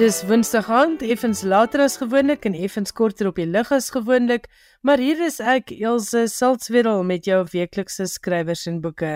Dis Woensdag aand, effens later as gewoonlik en effens korter op die lig as gewoonlik, maar hier is ek, Elsje Salzwetel met jou weeklikse skrywers en boeke.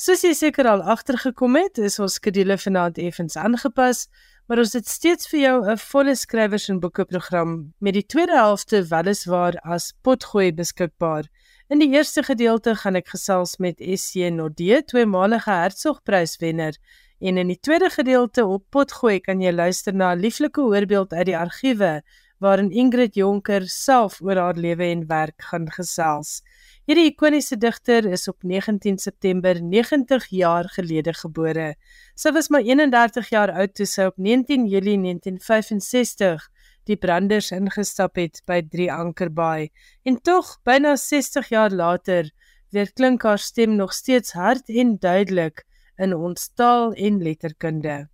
Soos jy seker al agtergekom het, is ons skedule vanaand effens aangepas, maar ons het steeds vir jou 'n volle skrywers en boeke program met die tweede helfte weliswaar as potgooi beskikbaar. In die eerste gedeelte gaan ek gesels met SC Nordee, tweemalige Hertsgpryswenner. En in die tweede gedeelte op Potgooi kan jy luister na 'n lieflike voorbeeld uit die argiewe waarin Ingrid Jonker self oor haar lewe en werk gaan gesels. Hierdie ikoniese digter is op 19 September 90 jaar gelede gebore. Sy was maar 31 jaar oud toe sy op 19 Julie 1965 die branders ingestap het by Drie Ankerbaai. En tog, byna 60 jaar later, weer klink haar stem nog steeds hard en duidelik in ons taal en letterkunde.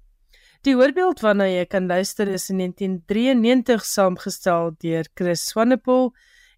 Die voorbeeld waarna jy kan luister is in 1993 saamgestel deur Chris Swanepoel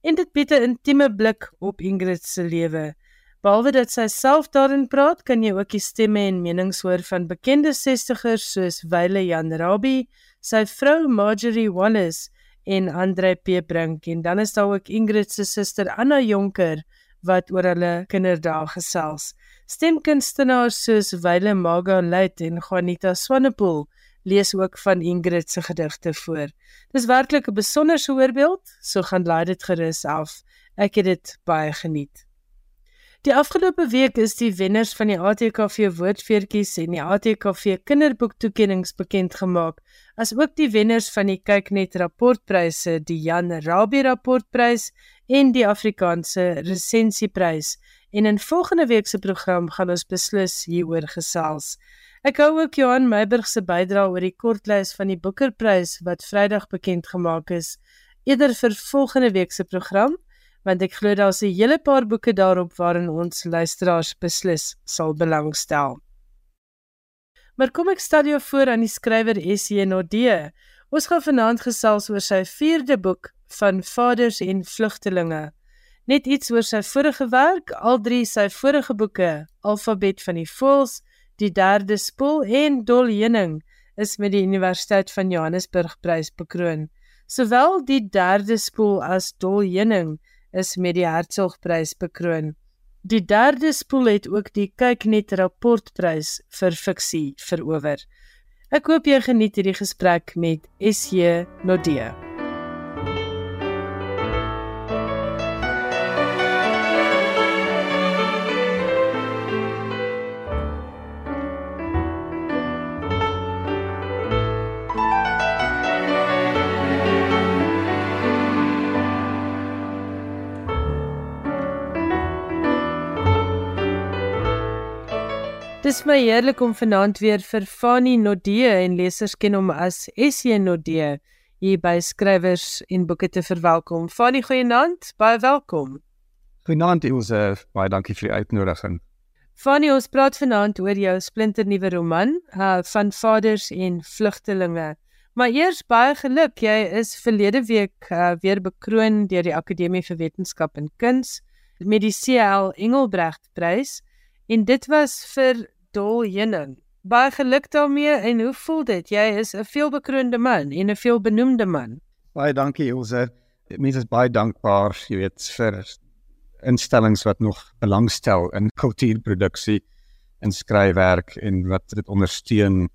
en dit bied 'n intieme blik op Ingrid se lewe. Behalwe dat sy self daarin praat, kan jy ook die stemme en menings hoor van bekende 60ers soos Wile Jan Rabie, sy vrou Marjorie Wallace en Andre P Brink en dan is daar ook Ingrid se suster Anna Jonker wat oor hulle kinderdae gesels. Stemkunstenaars soos Wile Maga Luit en Juanita Swanepoel lees ook van Ingrid se gedigte voor. Dis werklik 'n besonderse voorbeeld, so gaan laai dit gerus af. Ek het dit baie geniet. Die afgelope week is die wenners van die ATKV woordfeertjies en die ATKV kinderboektoekennings bekend gemaak, asook die wenners van die Kyknet rapportpryse, die Jan Rabie rapportprys en die Afrikaanse resensieprys en in volgende week se program gaan ons beslis hieroor gesels. Ek hou ook Johan Meiburg se bydrae oor die kortlys van die Boekerprys wat Vrydag bekend gemaak is, eerder vir volgende week se program, want ek glo daar's 'n hele paar boeke daarop waarin ons luisteraars beslis sal belangstel. Maar kom ek stel jou voor aan die skrywer SC Nodee. Ons gaan vanaand gesels oor sy 4de boek van Vaders en Vlugtelinge. Net iets oor sy vorige werk, al drie sy vorige boeke, Alfabet van die Voëls, Die Derde Spoel en Dol Heuning, is met die Universiteit van Johannesburg prys bekroon. Sowel die Derde Spoel as Dol Heuning is met die Hertzogprys bekroon. Die Derde Spoel het ook die Kyknet rapportprys vir fiksie verower. Ek hoop jy geniet hierdie gesprek met SJ Nodee. Dis my heerlik om vanaand weer vir Fani Nodee en lesers ken hom as SJ Nodee hier by skrywers en boeke te verwelkom. Fani, goeienaand, baie welkom. Goeienaand, ons baie dankie vir die uitnodiging. Fani, ons praat vanaand oor jou splinternuwe roman, uh, van Vaders en Vlugtelinge. Maar eers baie geluk, jy is verlede week uh, weer bekroon deur die Akademie vir Wetenskap en Kuns met die CL Engelbrecht Prys. En dit was vir Dol Heuning. Baie geluk daarmee en hoe voel dit? Jy is 'n veelbekroonde man en 'n veelbenoemde man. Baie dankie Ilse. Mense is baie dankbaar, jy weet, vir instellings wat nog belangstel in kultuurproduksie en skryfwerk en wat dit ondersteun.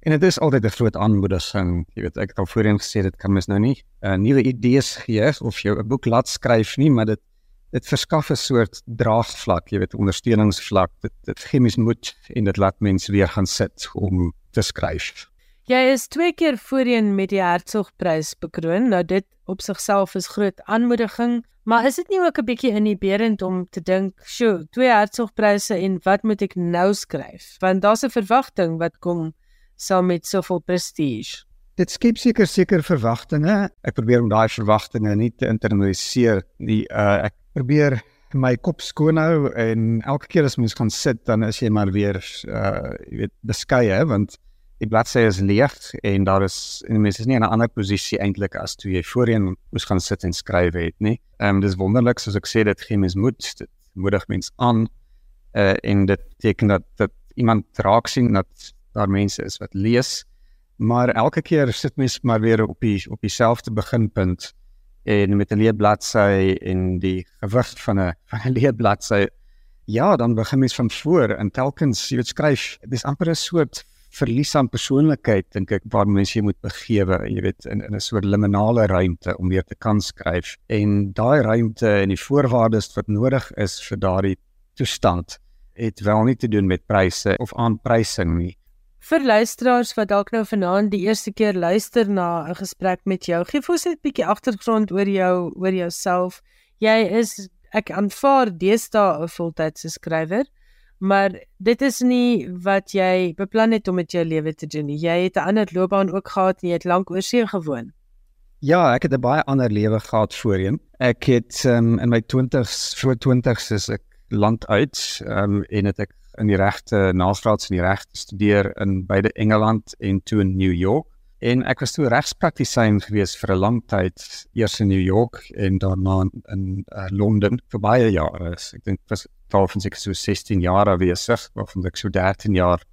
En dit is altyd 'n groot aanmoediging. Jy weet, ek het al voorheen gesê dit kan mens nou nie 'n uh, nuwe idees gee of jy 'n boek laat skryf nie, maar dit dit verskaf 'n soort draagvlak, jy weet, ondersteuningsvlak. Dit dit gee mens moed en dit laat mense weer gaan sit om te skryf. Jy is twee keer voorheen met die Hertzogprys bekroon. Nou dit op sigself is groot aanmoediging, maar is dit nie ook 'n bietjie inhiberend om te dink, "Sjoe, twee Hertzogpryse en wat moet ek nou skryf?" Want daar's 'n verwagting wat kom saam met soveel prestige. Dit skep seker seker verwagtinge. Ek probeer om daai verwagtinge nie te internaliseer nie. Uh ek probeer my kop skoon hou en elke keer as mens gaan sit dan is jy maar weer uh jy weet beskeie want die bladsy is leeg en daar is en mens is nie in 'n ander posisie eintlik as toe jy voorheen moes gaan sit en skryf het nie. Ehm um, dis wonderlik soos ek sê dit gee mens moed, dit moedig mens aan uh en dit beteken dat dat iemand raak sien dat daar mense is wat lees Maar elke keer sit mens maar weer op die op dieselfde beginpunt en met 'n leë bladsy en die gewig van 'n van 'n leë bladsy ja, dan begin mens van voor en telkens jy weet skryf. Dis amper 'n soort verlies aan persoonlikheid dink ek waar mense jy moet begewe, jy weet in in 'n soort liminale ruimte om weer te kan skryf. En daai ruimte en die voorwaardes wat nodig is vir daardie toestand het wel nie te doen met pryse of aanprysing nie. Vir luisteraars wat dalk nou vanaand die eerste keer luister na 'n gesprek met jou, gee vir ons net 'n bietjie agtergrond oor jou, oor jouself. Jy is ek aanvaar deesdae 'n voltydse skrywer maar dit is nie wat jy beplan het om met jou lewe te doen nie. Jy het 'n ander loopbaan ook gehad jy het lank oor see gewoon. Ja, ek het 'n baie ander lewe gehad voorheen. Ek het um, in my 20s, voor 20s is ek land uit um, en het ek in die regte nagraads in die reg gestudeer in beide Engeland en toe in New York. En ek was toe regspraktisyn gewees vir 'n lang tyd, eers in New York en daarna in, in uh, Londen vir baie jare. Ek dink was tal van seker so 16 jaar afwesig waarvan ek so 13 jaar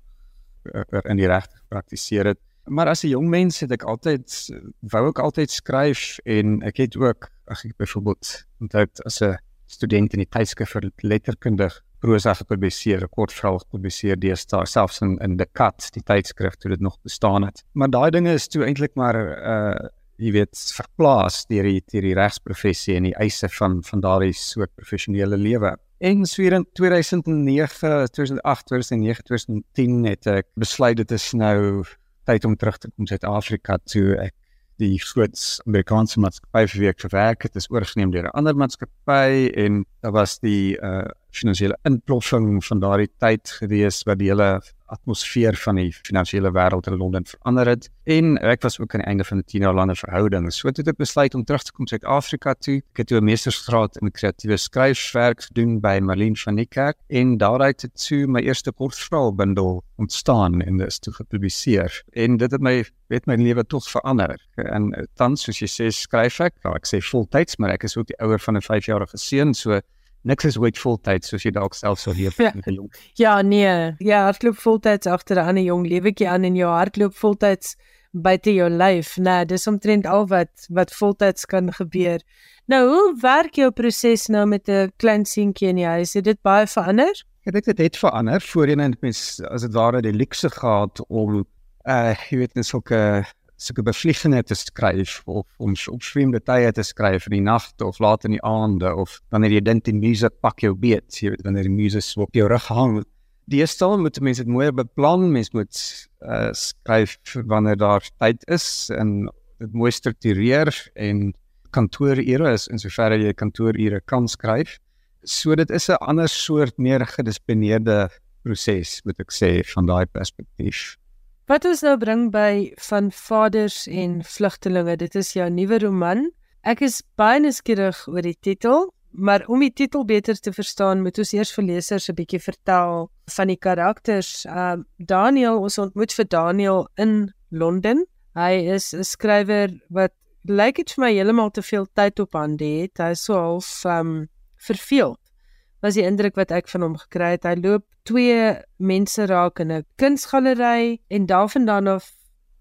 uh, in die reg gepraktiseer het. Maar as 'n jong mens het ek altyd wou ek altyd skryf en ek het ook ek byvoorbeeld onthou as 'n student in die tydskrif vir letterkunde prosa gepubliseer, 'n kort verhaal gepubliseer deesdae selfs in in The Cut, die tydskrif toe dit nog bestaan het. Maar daai dinge is toe eintlik maar uh jy weet verplaas deur die deur die regsprofessie en die eise van van daardie soort professionele lewe. En so in 2009, 2008, 2009, 2010 het ek besluit dit is nou tyd om terug te kom Suid-Afrika toe. Ek die groot Amerikaanse maatskappy vir gewerk het, is oorgeneem deur 'n ander maatskappy en daar was die uh finansiële inploffing van daardie tyd gewees wat die hele atmosfeer van die finansiële wêreld in Londen verander het en ek was ook aan die einde van 'n 10 jaar lange verhouding. So het ek besluit om terug te kom Suid-Afrika toe. Ek het 'n meestersgraad in kreatiewe skryfwerk gedoen by Marlene van Niekerk en daaruit het toe my eerste kortverhaalbundel ontstaan en dit is toe gepubliseer. En dit het my weet my lewe tot verander. En tans soos jy sê skryf ek, ja, ek sê voltyds, maar ek is ook die ouer van 'n 5-jarige seun, so niks is ooit voltyds soos jy dalk self sou leef ja. met 'n jong. Ja, nee. Ja, hardloop voltyds agter 'n ander jong lewetjie aan en jou hardloop voltyds buite jou lyf. Nee, dis omtrent al wat wat voltyds kan gebeur. Nou, hoe werk jou proses nou met 'n klein seentjie in die huis? Het dit baie verander? Ek dink dit het verander. Voorheen het mens as dit ware die luxe gehad om uh jy weet net sulke sulke bevliegende te skryf of om op vreemde tye te skryf in die nagte of laat in die aande of wanneer jy dink die muse pak jou beet, jy weet wanneer die muse so op jou rug hang. Die stel moet mense dit mooi beplan, mense moet uh, skryf wanneer daar tyd is en dit mooi struktureer en kantoorure is in soverre jy kantoorure kan skryf. So dit is 'n ander soort meer gedisplineerde proses, moet ek sê van daai perspektief. Wat ons nou bring by van vaders en vlugtelinge, dit is jou nuwe roman. Ek is baie nuuskierig oor die titel, maar om die titel beter te verstaan, moet ons eers vir lesers 'n bietjie vertel van die karakters. Uh Daniel, ons ontmoet vir Daniel in Londen. Hy is 'n skrywer wat lyk dit vir my heeltemal te veel tyd op hande het. Hy is so half um verveeld was die indruk wat ek van hom gekry het. Hy loop twee mense raak in 'n kunsgalery en daarvandaan af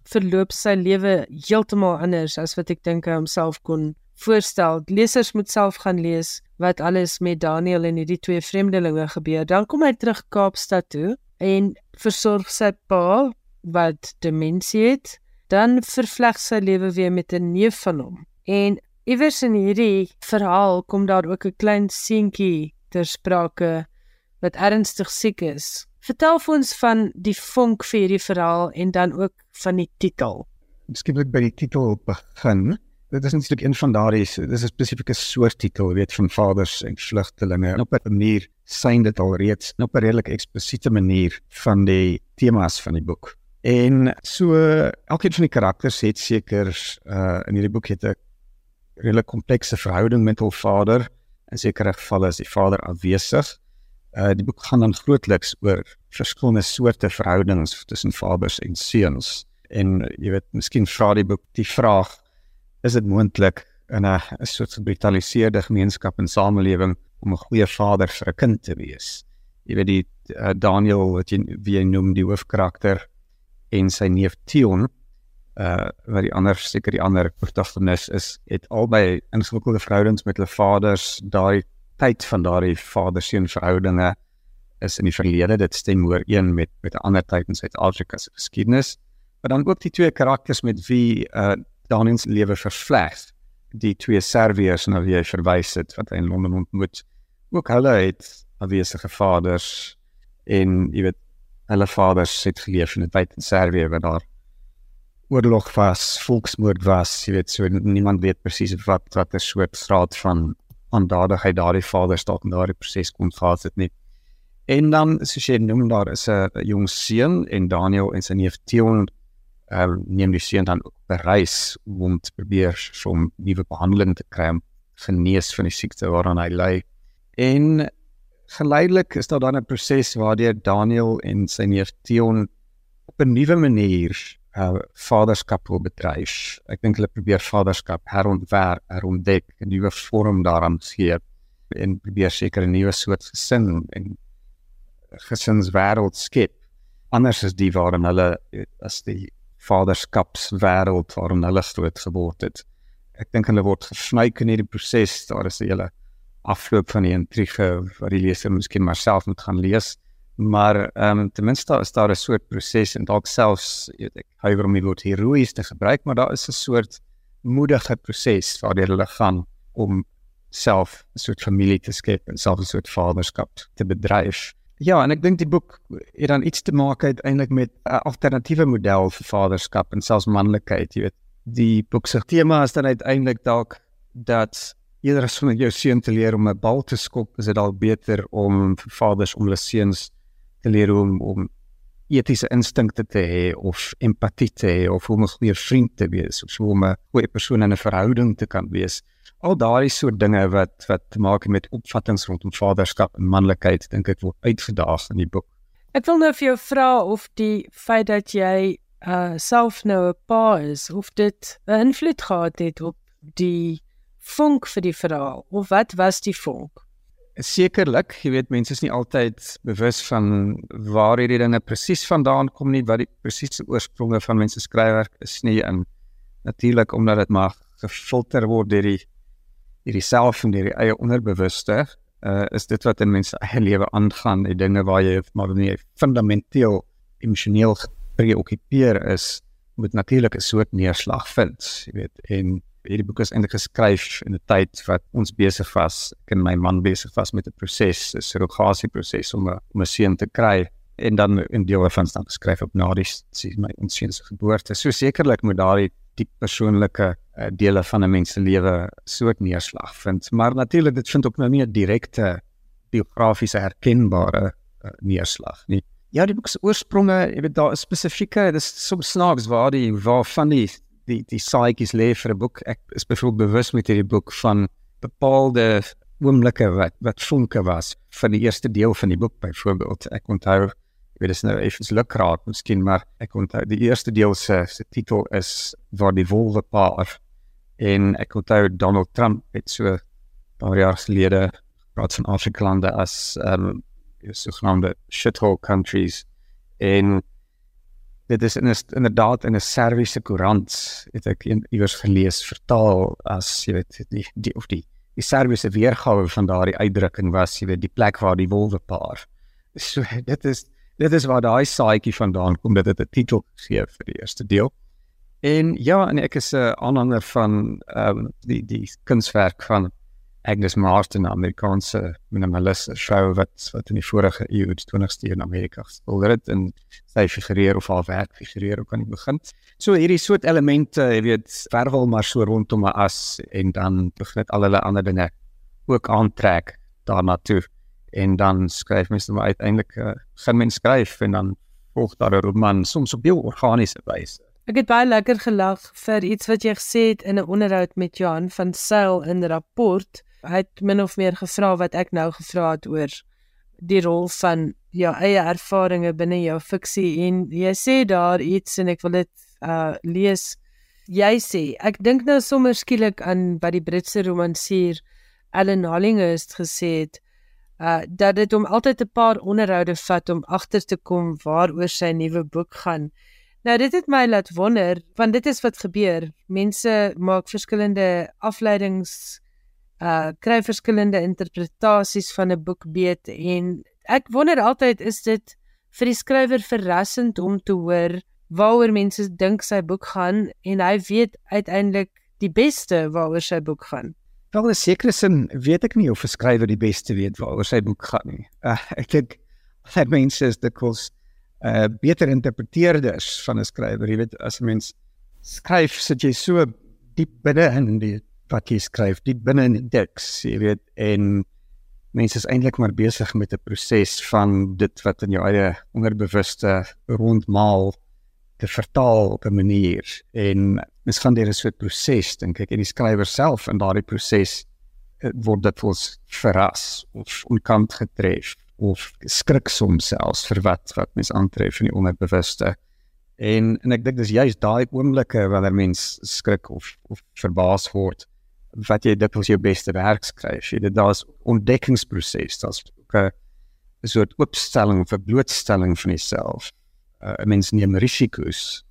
verloop sy lewe heeltemal anders as wat ek dink hy homself kon voorstel. Lesers moet self gaan lees wat alles met Daniel en hierdie twee vreemdelinge gebeur. Dan kom hy terug Kaapstad toe en versorg sy pa wat demensie het. Dan vervleg sy lewe weer met 'n neef van hom. En iewers in hierdie verhaal kom daar ook 'n klein seentjie ter sprake wat ernstig siek is. Vertel vir ons van die vonk vir hierdie verhaal en dan ook van die titel. Miskien moet ek by die titel begin. Dit is natuurlik een van daardie dis 'n spesifieke soort titel, weet van vaders en vlugtelinge. En op 'n manier sien dit al reeds op 'n redelik eksplisiete manier van die temas van die boek. En so elkeen van die karakters het seker uh in hierdie boek het 'n redelik komplekse verhouding met hul vader in sekere gevalle is die vader afwesig. Uh die boek gaan dan grootliks oor verskillende soorte verhoudings tussen vaders en seuns. En jy weet, miskien vra die boek die vraag is dit moontlik in 'n soort gebrutaliseerde gemeenskap en samelewing om 'n goeie vader vir 'n kind te wees? Jy weet die uh, Daniel wat jy wie jy noem die hoofkarakter en sy neef Tion uh wat die ander seker die ander protagonis is, het albei ingewikkelde verhoudings met hulle vaders. Daai tyd van daardie vader-seun verhoudinge is in die verlede. Dit stem ooreen met met 'n ander tyd in Suid-Afrika se geskiedenis. Maar dan ook die twee karakters met wie uh Daniel se lewe vervleg. Die twee Serviërs na wie hy verwys het wat hy in Londen ontmoet. Ook hulle het afwesige vaders en jy weet hulle vaders het geleef in 'n tyd in Servië waar daar oorlog was, volksmoord was, jy weet so niemand weet presies wat wat 'n soort straat van aandadigheid daardie vaders dalk in daardie proses kon gehad het nie. En dan soos jy noem daar is 'n jong seun en Daniel en sy neef Theon ehm um, neem die seun dan op reis om te probeer om nuwe behandeling te kry om genees van die siekte waaraan hy ly. En geleidelik is daar dan 'n proses waardeur Daniel en sy neef Theon op 'n nuwe manier uh vaderskap wil bedryf. Ek dink hulle probeer vaderskap herontwerp, herontdek, 'n nuwe vorm daaraan gee en probeer seker 'n nuwe soort gesin en gesinswêreld skep. Anders is die waarin hulle as die vaderskapswêreld waarin hulle groot geword het. Ek dink hulle word gesnyk in hierdie proses. Daar is 'n hele afloop van die intrige wat die leser miskien maar self moet gaan lees. Maar ehm um, ten minste is daar 'n soort proses en dalk selfs weet ek huiwer om die woord heroïes te gebruik, maar daar is 'n soort moedige proses waardeur hulle gaan om self 'n soort familie te skep en self 'n soort vaderskap te bedryf. Ja, en ek dink die boek het dan iets te maak uiteindelik met 'n alternatiewe model vir vaderskap en selfs manlikheid, jy weet. Die boek se tema is dan uiteindelik dalk dat eerder as om jou seun te leer om 'n bal te skop, is dit dalk beter om vir vaders om hulle seuns te leer om om etiese instinkte te hê of empatie te hê of om 'n goeie vriend te wees of om 'n goeie persoon in 'n verhouding te kan wees. Al daardie soort dinge wat wat te maak het met opvattinge rondom vaderskap en manlikheid, dink ek word uitgedaag in die boek. Ek wil nou vir jou vra of die feit dat jy uh self nou 'n pa is, of dit 'n invloed gehad het op die vonk vir die verhaal of wat was die vonk? Sekerlik, jy weet mense is nie altyd bewus van waar hierdie dinge presies vandaan kom nie, wat die presiese oorspronge van mense skryfwerk is nie en natuurlik omdat dit maar gefilter word deur die hierdie self en deur die eie onderbewuste, uh, is dit wat in mense eie lewe aangaan, die dinge waar jy maar nie fundamenteel emosioneel gepreoccupeer is, moet natuurlik 'n soort neerslag vind, jy weet, en hierdie boek is eintlik geskryf in 'n tyd wat ons besig was, ek en my man besig was met 'n proses, 'n surrogasie proses om 'n om 'n seun te kry en dan in deel daarvan staan geskryf op na die sien my ons seun se geboorte. So sekerlik moet daardie diep persoonlike uh, dele van 'n mens se lewe so 'n neerslag vind, maar natuurlik dit vind ook nou nie 'n direkte biografiese herkenbare uh, neerslag nie. Ja, die boek se oorspronge, jy weet daar is spesifieke, dis soms snaaks waar die waar van die die die saaitjies lê vir 'n boek. Ek is byvoorbeeld bewus met hierdie boek van bepaalde oomblikke wat wat vonke was van die eerste deel van die boek byvoorbeeld. Ek onthou ek weet dit is nou effens lukraak miskien maar ek onthou die eerste deel se se titel is waar die wolwe paar en ek onthou Donald Trump het so paar jaar gelede praat van Afrika lande as ehm um, so genoemde shithole countries en dit is in is, inderdaad in 'n Serviese koerant het ek iewers gelees vertaal as jy weet die die of die die Serviese weergawe van daardie uitdrukking was jy weet die plek waar die wolwe paar. So dit is dit is waar daai saaitjie vandaan kom dat dit 'n titel gee vir die eerste deel. En ja, en ek is 'n aanhanger van ehm um, die die kunswerk van Agnes Marston, 'n Amerikaanse minimaliste vrou wat wat in die vorige eeu, die 20ste eeu in Amerika gespeel het en sy figureer of haar werk figureer ook aan die begin. So hierdie soort elemente, jy weet, verwel maar so rondom 'n as en dan begin dit al hulle ander dinge ook aantrek daarna toe. En dan skryf mense maar uiteindelik uh, gaan mense skryf en dan volg daar 'n roman soms op heel organiese wyse. Ek het baie lekker gelag vir iets wat jy gesê het in 'n onderhoud met Johan van Sail in rapport hy het min of meer gevra wat ek nou gevra het oor die rol van jou eie ervarings binne jou fiksie. En jy sê daar iets en ek wil dit uh lees. Jy sê ek dink nou sommer skielik aan wat die Britse romansier Alan Hollinghurst gesê het uh dat dit hom altyd 'n paar onderhoude vat om agter te kom waaroor sy nuwe boek gaan. Nou dit het my laat wonder, want dit is wat gebeur. Mense maak verskillende afleidings uh kry verskillende interpretasies van 'n boek beet en ek wonder altyd is dit vir die skrywer verrassend om te hoor waaroor mense dink sy boek gaan en hy weet uiteindelik die beste waaroor sy boek gaan. Wel, in sekere sin weet ek nie of 'n skrywer die beste weet waaroor sy boek gaan nie. Uh, ek dink dat mense is dikwels uh beter interpreteerders van 'n skrywer. Jy weet as 'n mens skryf, sit jy so diep binne in die wat jy skryf, diep binne in die teks, jy weet en mense is eintlik maar besig met 'n proses van dit wat in jou eie onderbewuste rondmaal te vertaal op 'n manier. En mens gaan deur 'n soort proses dink ek en die skrywer self in daardie proses eh, word dit vols verras of onkant getref of skrik soms selfs vir wat wat mens aantref in die onderbewuste. En en ek dink dis juist daai oomblikke wanneer mens skrik of of verbaas word wat jy dit as jou beste werk skryf. Jy dit daar's ontdekkingsproses daar's 'n soort opstelling of 'n blootstelling van jouself. Uh, 'n mens neem risiko's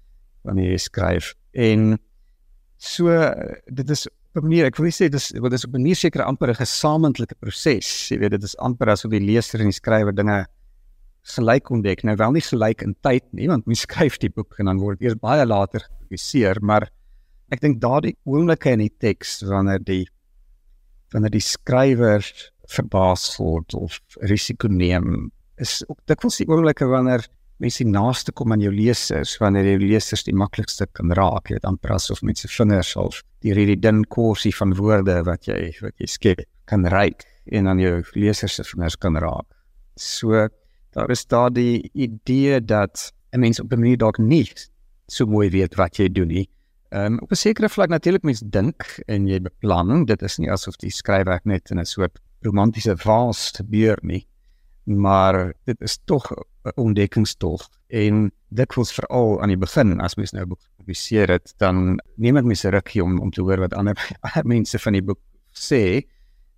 wanneer jy skryf. En so dit is op 'n manier ek wil sê dis wat is op 'n manier seker amper 'n gesamentlike proses. Jy weet dit is amper asof die leser en die skrywer dinge gelyk ontdek. Nou wel nie gelyk in tyd nie want mens skryf die boek en dan word dit eers baie later gepubliseer maar ek dink daardie oomblikke in die teks wanneer die wanneer die skrywer verbaas word of risiko neem is ook dikwels die oomblikke wanneer mense die naaste kom aan jou lesers wanneer jy lesers die maklikste kan raak jy weet amper asof met se vingers half die hierdie dun korsie van woorde wat jy wat jy skep kan reik en aan jou lesers se vingers kan raak. So daar is daar die idee dat 'n mens op 'n manier dalk nie so mooi weet wat jy doen nie Um, op 'n sekere vlak natuurlik mens dink en jy beplan dit is nie asof die skryfwerk net in 'n soort romantiese vaas gebeur nie maar dit is tog 'n ontdekkingstog en dit was veral aan die begin as mens nou publiseer dit dan neem dit mense rukkie om om te hoor wat ander mense van die boek sê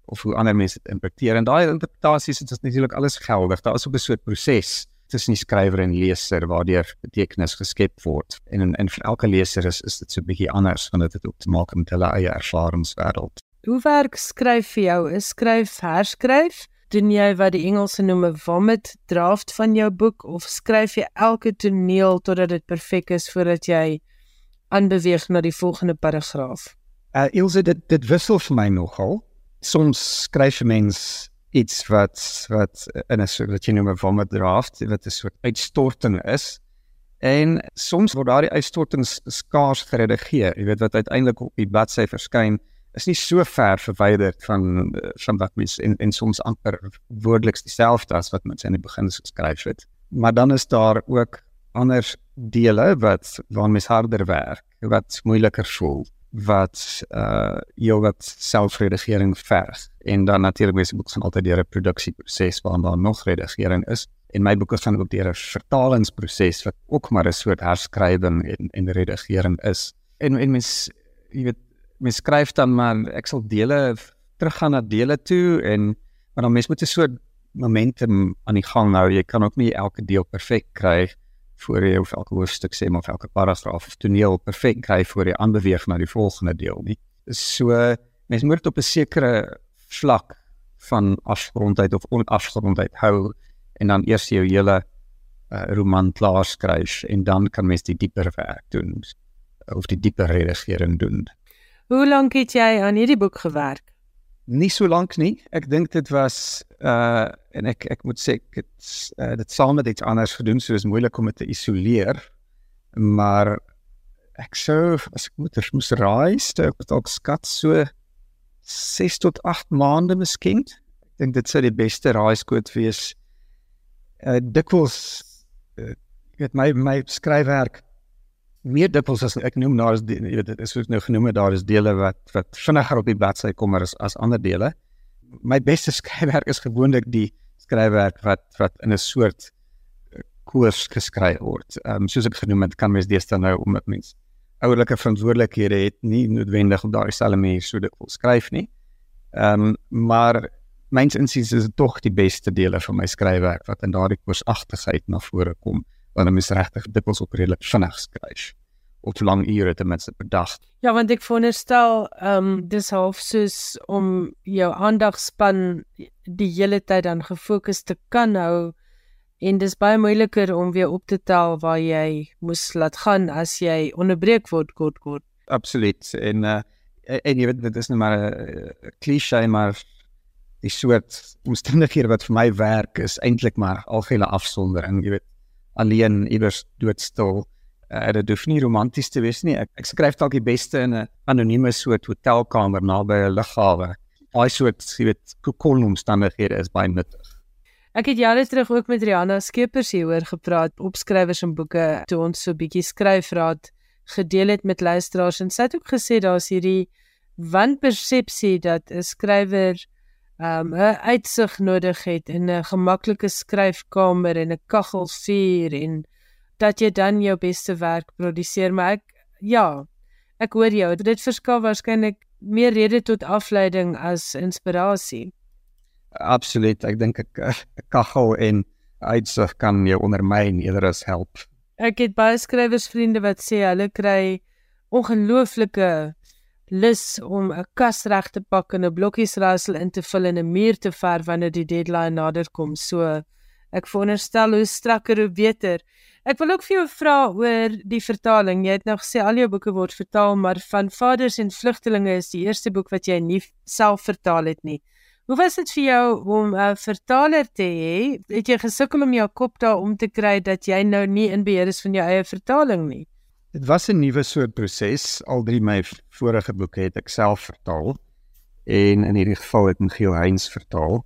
of hoe ander mense dit interpreteer. En daai interpretasies is natuurlik alles geldig. Daar is op 'n soort proses tussen die skrywer en leser waardeur betekenis geskep word en en, en vir elke leser is is dit so 'n bietjie anders want dit het ook te maak met hulle eie ervaringswêreld hoe werk skryf vir jou is skryf herskryf doen jy wat die Engelse noem 'n vomit draft van jou boek of skryf jy elke toneel totdat dit perfek is voordat jy aanbeweeg na die volgende paragraaf? Uh Ilse dit dit wissel vir my nogal. Soms skryf 'n mens iets wat wat in 'n soort wat jy noem 'n vomit draft, wat 'n soort uitstorting is. En soms word daardie uitstortings skaars geredigeer, jy weet wat uiteindelik op die bladsy verskyn is nie so ver verwyderd van van wat mens en en soms amper woordeliks dieselfde as wat mens in die begin geskryf het. Maar dan is daar ook ander dele wat waar mens harder werk, wat moeiliker voel, wat uh jou wat selfredigering verg. En dan natuurlik mens boek van altyd deur 'n produksieproses waar daar nog redigering is. En my boeke gaan ook deur 'n vertalingsproses wat ook maar 'n soort herskrywing en en redigering is. En en mens jy weet mens skryf dan maar ek sal dele teruggaan na dele toe en maar dan mens moet 'n soort momentum aan die gang hou. Jy kan ook nie elke deel perfek kry voor jy of elke hoofstuk sê maar of elke paragraaf of toneel perfek kry voor jy aanbeweeg na die volgende deel nie. So mens moet op 'n sekere vlak van afgrondheid of onafgrondheid hou en dan eers jou hele uh, roman klaar skryf en dan kan mens die dieper werk doen of die dieper redigering doen. Hoe lank het jy aan hierdie boek gewerk? Nie so lank nie. Ek dink dit was uh en ek ek moet sê ek het uh, dit saam met iets anders gedoen, so is moeilik om dit te isoleer. Maar ek sou as ek moet moes raai, stuk dalk skat so 6 tot 8 maande miskien. Ek dink dit sou die beste raaiskoot wees. Uh dikwels uh, ek het my my skryfwerk meer dikwels as ek noem daar is jy weet dit is soos nou genoem daar is dele wat wat vinniger op die bladsy kom as as ander dele. My beste skryfwerk is gewoonlik die skryfwerk wat wat in 'n soort eh, koers geskryf word. Ehm um, soos ek genoem het kan mens deesdae nou omdat mens ouerlike verantwoordelikhede het nie noodwendig op daai selfe manier so dit wil skryf nie. Ehm um, maar myns insiens is dit tog die beste dele van my skryfwerk wat in daardie koorsagtigheid na vore kom dan is regtig dikwels op redelik vinnig skryf of te lang ure ten minste per dag. Ja, want ek veronderstel ehm um, dis half soos om jou aandagspan die hele tyd dan gefokus te kan hou en dis baie moeiliker om weer op te tel waar jy moes laat gaan as jy onderbreek word kort kort. Absoluut. En uh en jy weet dit is net maar 'n klise maar die soort omstandighede wat vir my werk is eintlik maar algehele afsondering, jy weet alleen iewers doodstil uh, dit hoef nie romanties te wees nie. Ek, ek skryf dalk die beste in 'n anonieme soort hotelkamer naby 'n lughawe. Daai soort, jy weet, kokon omstandighede is baie nuttig. Ek het jare terug ook met Rihanna Skeepers hieroor gepraat, opskrywers en boeke, toe ons so bietjie skryfraad gedeel het met luisteraars en sy het ook gesê daar's hierdie wanpersepsie dat 'n skrywer um 'n uitsig nodig het in 'n gemaklike skryfkamer en 'n kaggelvuur en dat jy dan jou beste werk produseer maar ek ja ek hoor jou dit verskaf waarskynlik meer rede tot afleiding as inspirasie absoluut. Ek dink 'n kaggel en uitsig kan jou ondermyn eerder as help. Ek het baie skrywersvriende wat sê hulle kry ongelooflike lus om 'n kas reg te pak en 'n blokkiesraaisel in te vul en 'n muur te verf wanneer die deadline nader kom. So ek veronderstel hoe strakker hoe beter Ek wil ook vir jou vra oor die vertaling. Jy het nou gesê al jou boeke word vertaal, maar van Vaders en Vlugtelinge is die eerste boek wat jy nie self vertaal het nie. Hoe was dit vir jou om 'n vertaler te hê? Het jy gesukkel om jou kop daar om te kry dat jy nou nie in beheer is van jou eie vertaling nie? Dit was 'n nuwe soort proses. Al drie my vorige boeke het ek self vertaal en in hierdie geval het Miguel Heinz vertaal.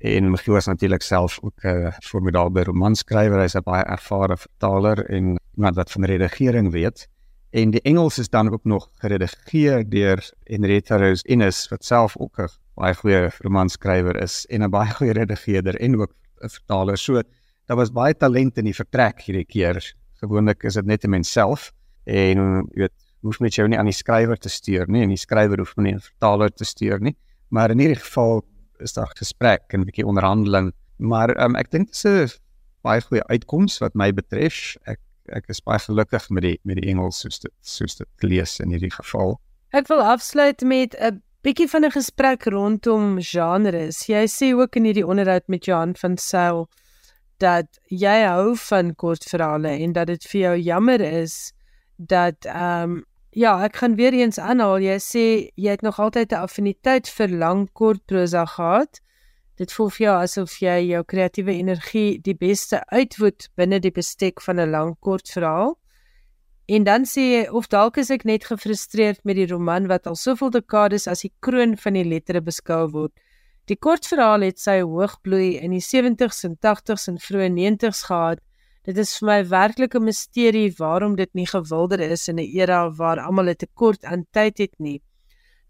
En Michiel was natuurlik self ook 'n uh, formidable romanskrywer. Hy's 'n baie ervare vertaler en iemand wat van redigering weet. En die Engels is dan ook nog geredigeer deur Henrietta Rose Innes wat self ook 'n baie goeie romanskrywer is en 'n baie goeie redigeerder en ook 'n vertaler. So daar was baie talent in die vertrek hierdie keer. Gewoonlik is dit net 'n mens self en jy weet, hoef net jou nie aan die skrywer te stuur nie en die skrywer hoef nie 'n vertaler te stuur nie. Maar in hierdie geval is daar gesprek en 'n bietjie onderhandeling, maar um, ek dink dit is 'n baie goeie uitkoms wat my betref. Ek ek is baie gelukkig met die met die Engels soos dit soos dit lees in hierdie geval. Ek wil afsluit met 'n bietjie van 'n gesprek rondom genres. Jy sê ook in hierdie onderhoud met Johan van Sail dat jy hou van kortverhale en dat dit vir jou jammer is dat ehm um, Ja, ek gaan weer eens aanhaal. Jy sê jy het nog altyd 'n affiniteit vir lang kort prosa gehad. Dit voel vir jou asof jy jou kreatiewe energie die beste uitwoed binne die bestek van 'n lang kort verhaal. En dan sê jy of dalk is ek net gefrustreerd met die roman wat al soveel dekades as die kroon van die lettere beskou word. Die kortverhaal het sy hoogbloei in die 70s en 80s en vroeë 90s gehad Dit is vir my werklik 'n misterie waarom dit nie gewilder is in 'n era waar almal 'n tekort aan tyd het nie.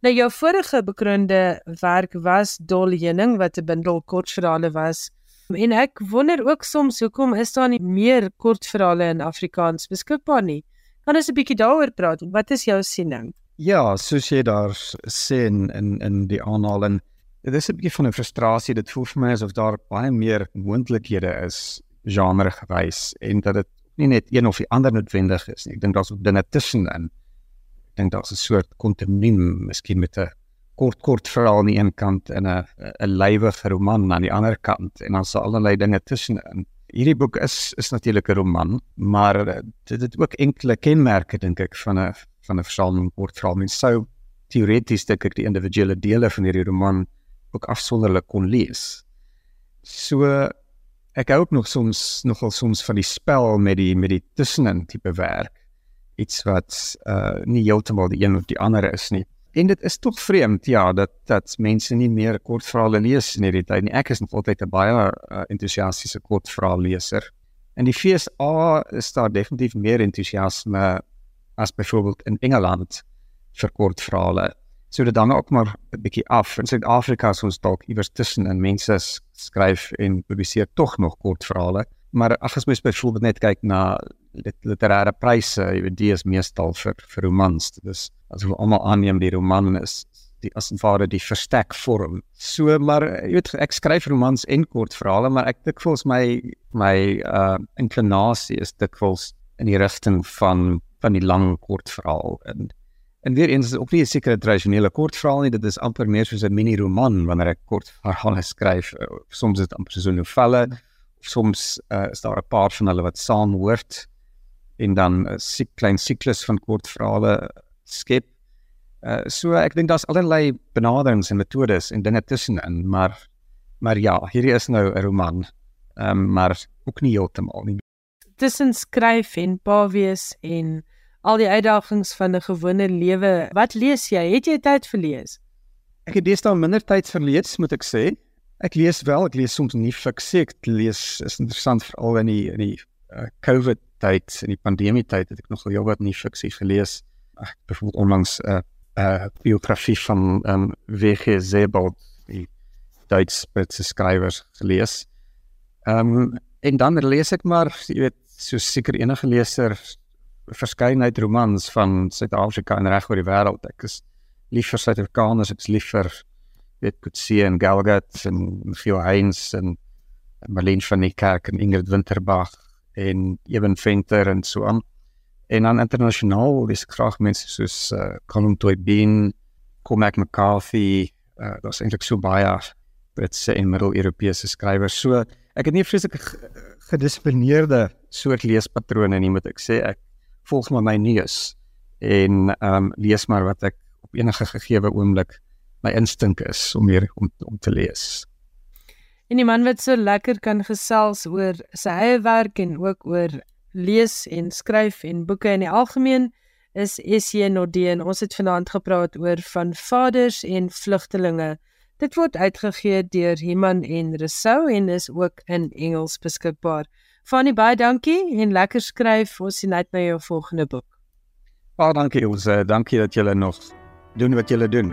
Nou jou vorige bekroonde werk was Dol Heuning wat 'n bundel kortverhale was. En ek wonder ook soms hoekom is daar nie meer kortverhale in Afrikaans beskikbaar nie. Kan ons 'n bietjie daaroor praat? Wat is jou siening? Ja, soos jy daar sê in in in die aanhaling, dit is 'n bietjie van 'n frustrasie. Dit voel vir my asof daar baie meer moontlikhede is genre gewys en dat dit nie net een of die ander noodwendig is nie. Ek dink daar's ook dinge tussenin. Ek dink daar's 'n soort kontinuum, miskien met 'n kort kort verhaal aan die een kant en 'n 'n lywige roman aan die ander kant en dan so allerlei dinge tussenin. Hierdie boek is is natuurlik 'n roman, maar dit het ook enkele kenmerke dink ek van 'n van 'n versameling kortverhale. Mens sou teoreties dink ek die individuele dele van hierdie roman ook afsonderlik kon lees. So ek hou ook nog soms nogal soms van die spel met die met die tussenin tipe werk. Iets wat uh nie heeltemal die een of die ander is nie. En dit is tog vreemd ja dat dat mense nie meer kortverhale lees in hierdie tyd nie. Ek is nog altyd 'n baie uh, entoesiastiese kortverhaalleser. In die FSA is daar definitief meer entoesiasme as byvoorbeeld in Engeland vir kortverhale so dit dan ook maar 'n bietjie af. In Suid-Afrika is ons dalk iewers tussen en mense skryf en publiseer tog nog kortverhale. Maar ag as mens byvoorbeeld net kyk na lit literêre pryse jy weet die is meestal vir vir romans. Dis as ons almal aanneem die roman is die as 'n vader die verstek vorm. So maar jy weet ek skryf romans en kortverhale, maar ek dink volgens my my uh inklinasie is dikwels in die rigting van van die lang kortverhaal. En en weer eens is ook nie 'n sekere tradisionele kortverhaal nie, dit is amper meer soos 'n mini roman wanneer ek kortverhale skryf. Soms is dit amper so 'n novelle, of soms uh, is daar 'n paar van hulle wat saam hoort en dan 'n uh, klein siklus van kortverhale skep. Uh, so ek dink daar's allerlei benaderings en metodes en dinge tussenin, maar maar ja, hierdie is nou 'n roman. Ehm um, maar ook nie heeltemal nie. Tussen skryf en pa wees en al die uitdagings van 'n gewone lewe, wat lees jy? Het jy tyd vir lees? Ek het deesdae minder tyd vir lees, moet ek sê. Ek lees wel, ek lees soms nie fiksie, ek lees is interessant veral in die in die uh, COVID tyd, in die pandemie tyd het ek nogal heelwat nie fiksie gelees. Ek byvoorbeeld onlangs 'n uh, uh, biografie van um, W.G. Sebald, die Duits-Britse skrywer gelees. Ehm um, en dan lees ek maar, jy weet, so seker enige leser verskeidenheid romans van Suid-Afrika en reg oor die wêreld. Ek is lief vir Suid-Afrikaners, ek is lief vir weet Kutsie en Galgat en Phil Heinz en Marlene van die Kerk en Ingrid Winterbach en Eben Venter en so aan. En dan internasionaal dis graag mense soos uh, Colin Toybin, Cormac McCarthy, uh, daar's eintlik so baie Britse en Middel-Europese skrywers. So ek het nie vreeslik gedissiplineerde soort leespatrone nie, moet ek sê. Ek volg maar my neus en ehm um, lees maar wat ek op enige gegeewe oomblik my instink is om meer om om te lees. En die man wat so lekker kan gesels oor sy eie werk en ook oor lees en skryf en boeke in die algemeen is SJ Nordeen. Ons het vanaand gepraat oor van vaders en vlugtelinge. Dit word uitgegee deur Himan en Resou en is ook in Engels beskikbaar. Fanny baie dankie en lekker skryf. Ons sien uit na jou volgende boek. Baie dankie ons. Dankie dat julle nog doen wat julle doen.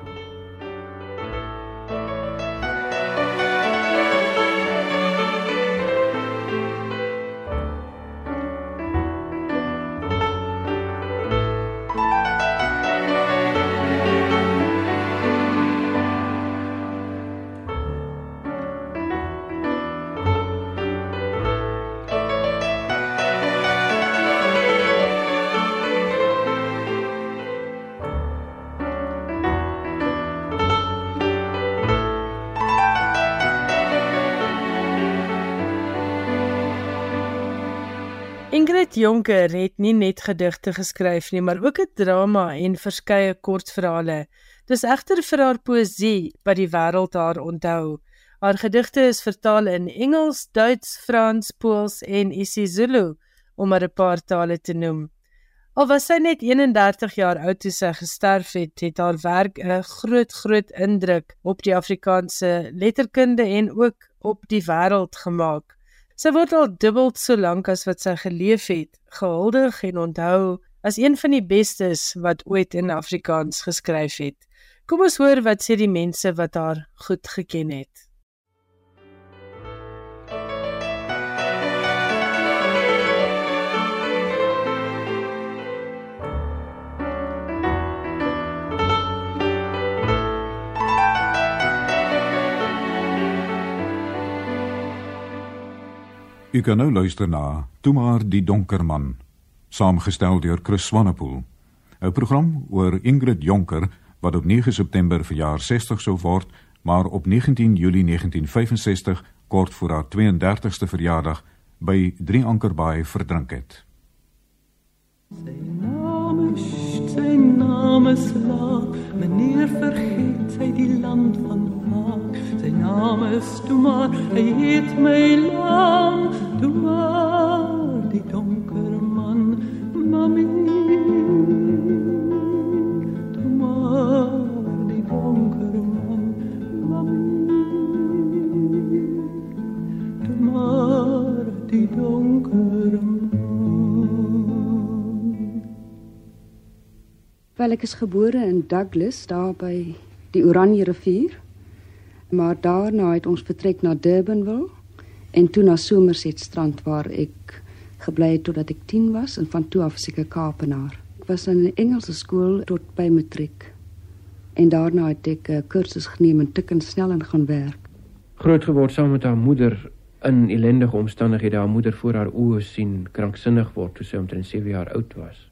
Ingrid Jonker het nie net gedigte geskryf nie, maar ook 'n drama en verskeie kortverhale. Dis egter vir haar poësie wat die wêreld haar onthou. Haar gedigte is vertaal in Engels, Duits, Frans, Pools en isiZulu om maar 'n paar tale te noem. Al was sy net 31 jaar oud toe sy gesterf het, het haar werk 'n groot groot indruk op die Afrikaanse letterkunde en ook op die wêreld gemaak. Sy word al dubbel so lank as wat sy geleef het, gehuldig en onthou as een van die bestes wat ooit in Afrikaans geskryf het. Kom ons hoor wat sê die mense wat haar goed geken het. U kan nou luister na Toe maar die donker man, saamgestel deur Chris Swanepoel. 'n Program oor Ingrid Jonker wat op 9 September verjaar 60 sou word, maar op 19 Julie 1965 kort voor haar 32ste verjaardag by Drie Ankerbaai verdrink het. Sy naam is sy naam is slaap, meneer vergeet sy die land van maak. Sy naam is toe maar, hy het my lang, toe maar die donker man, mami. Toe maar die donker man, mami. Toe maar die donker man. Wel ek is gebore in Douglas daar by die Oranje rivier. Maar daarna het ons vertrek na Durbanville en toe na Somerset strand waar ek gebly het totdat ek 10 was en van toe af seker Kaapenaar. Ek was in 'n Engelse skool tot by matriek. En daarna het ek 'n kursus geneem en tik en snel en gaan werk. Groot geword saam met haar moeder in ellendige omstandighede. Haar moeder voor haar oë sien kranksinnig word toe sy omtrent 7 jaar oud was.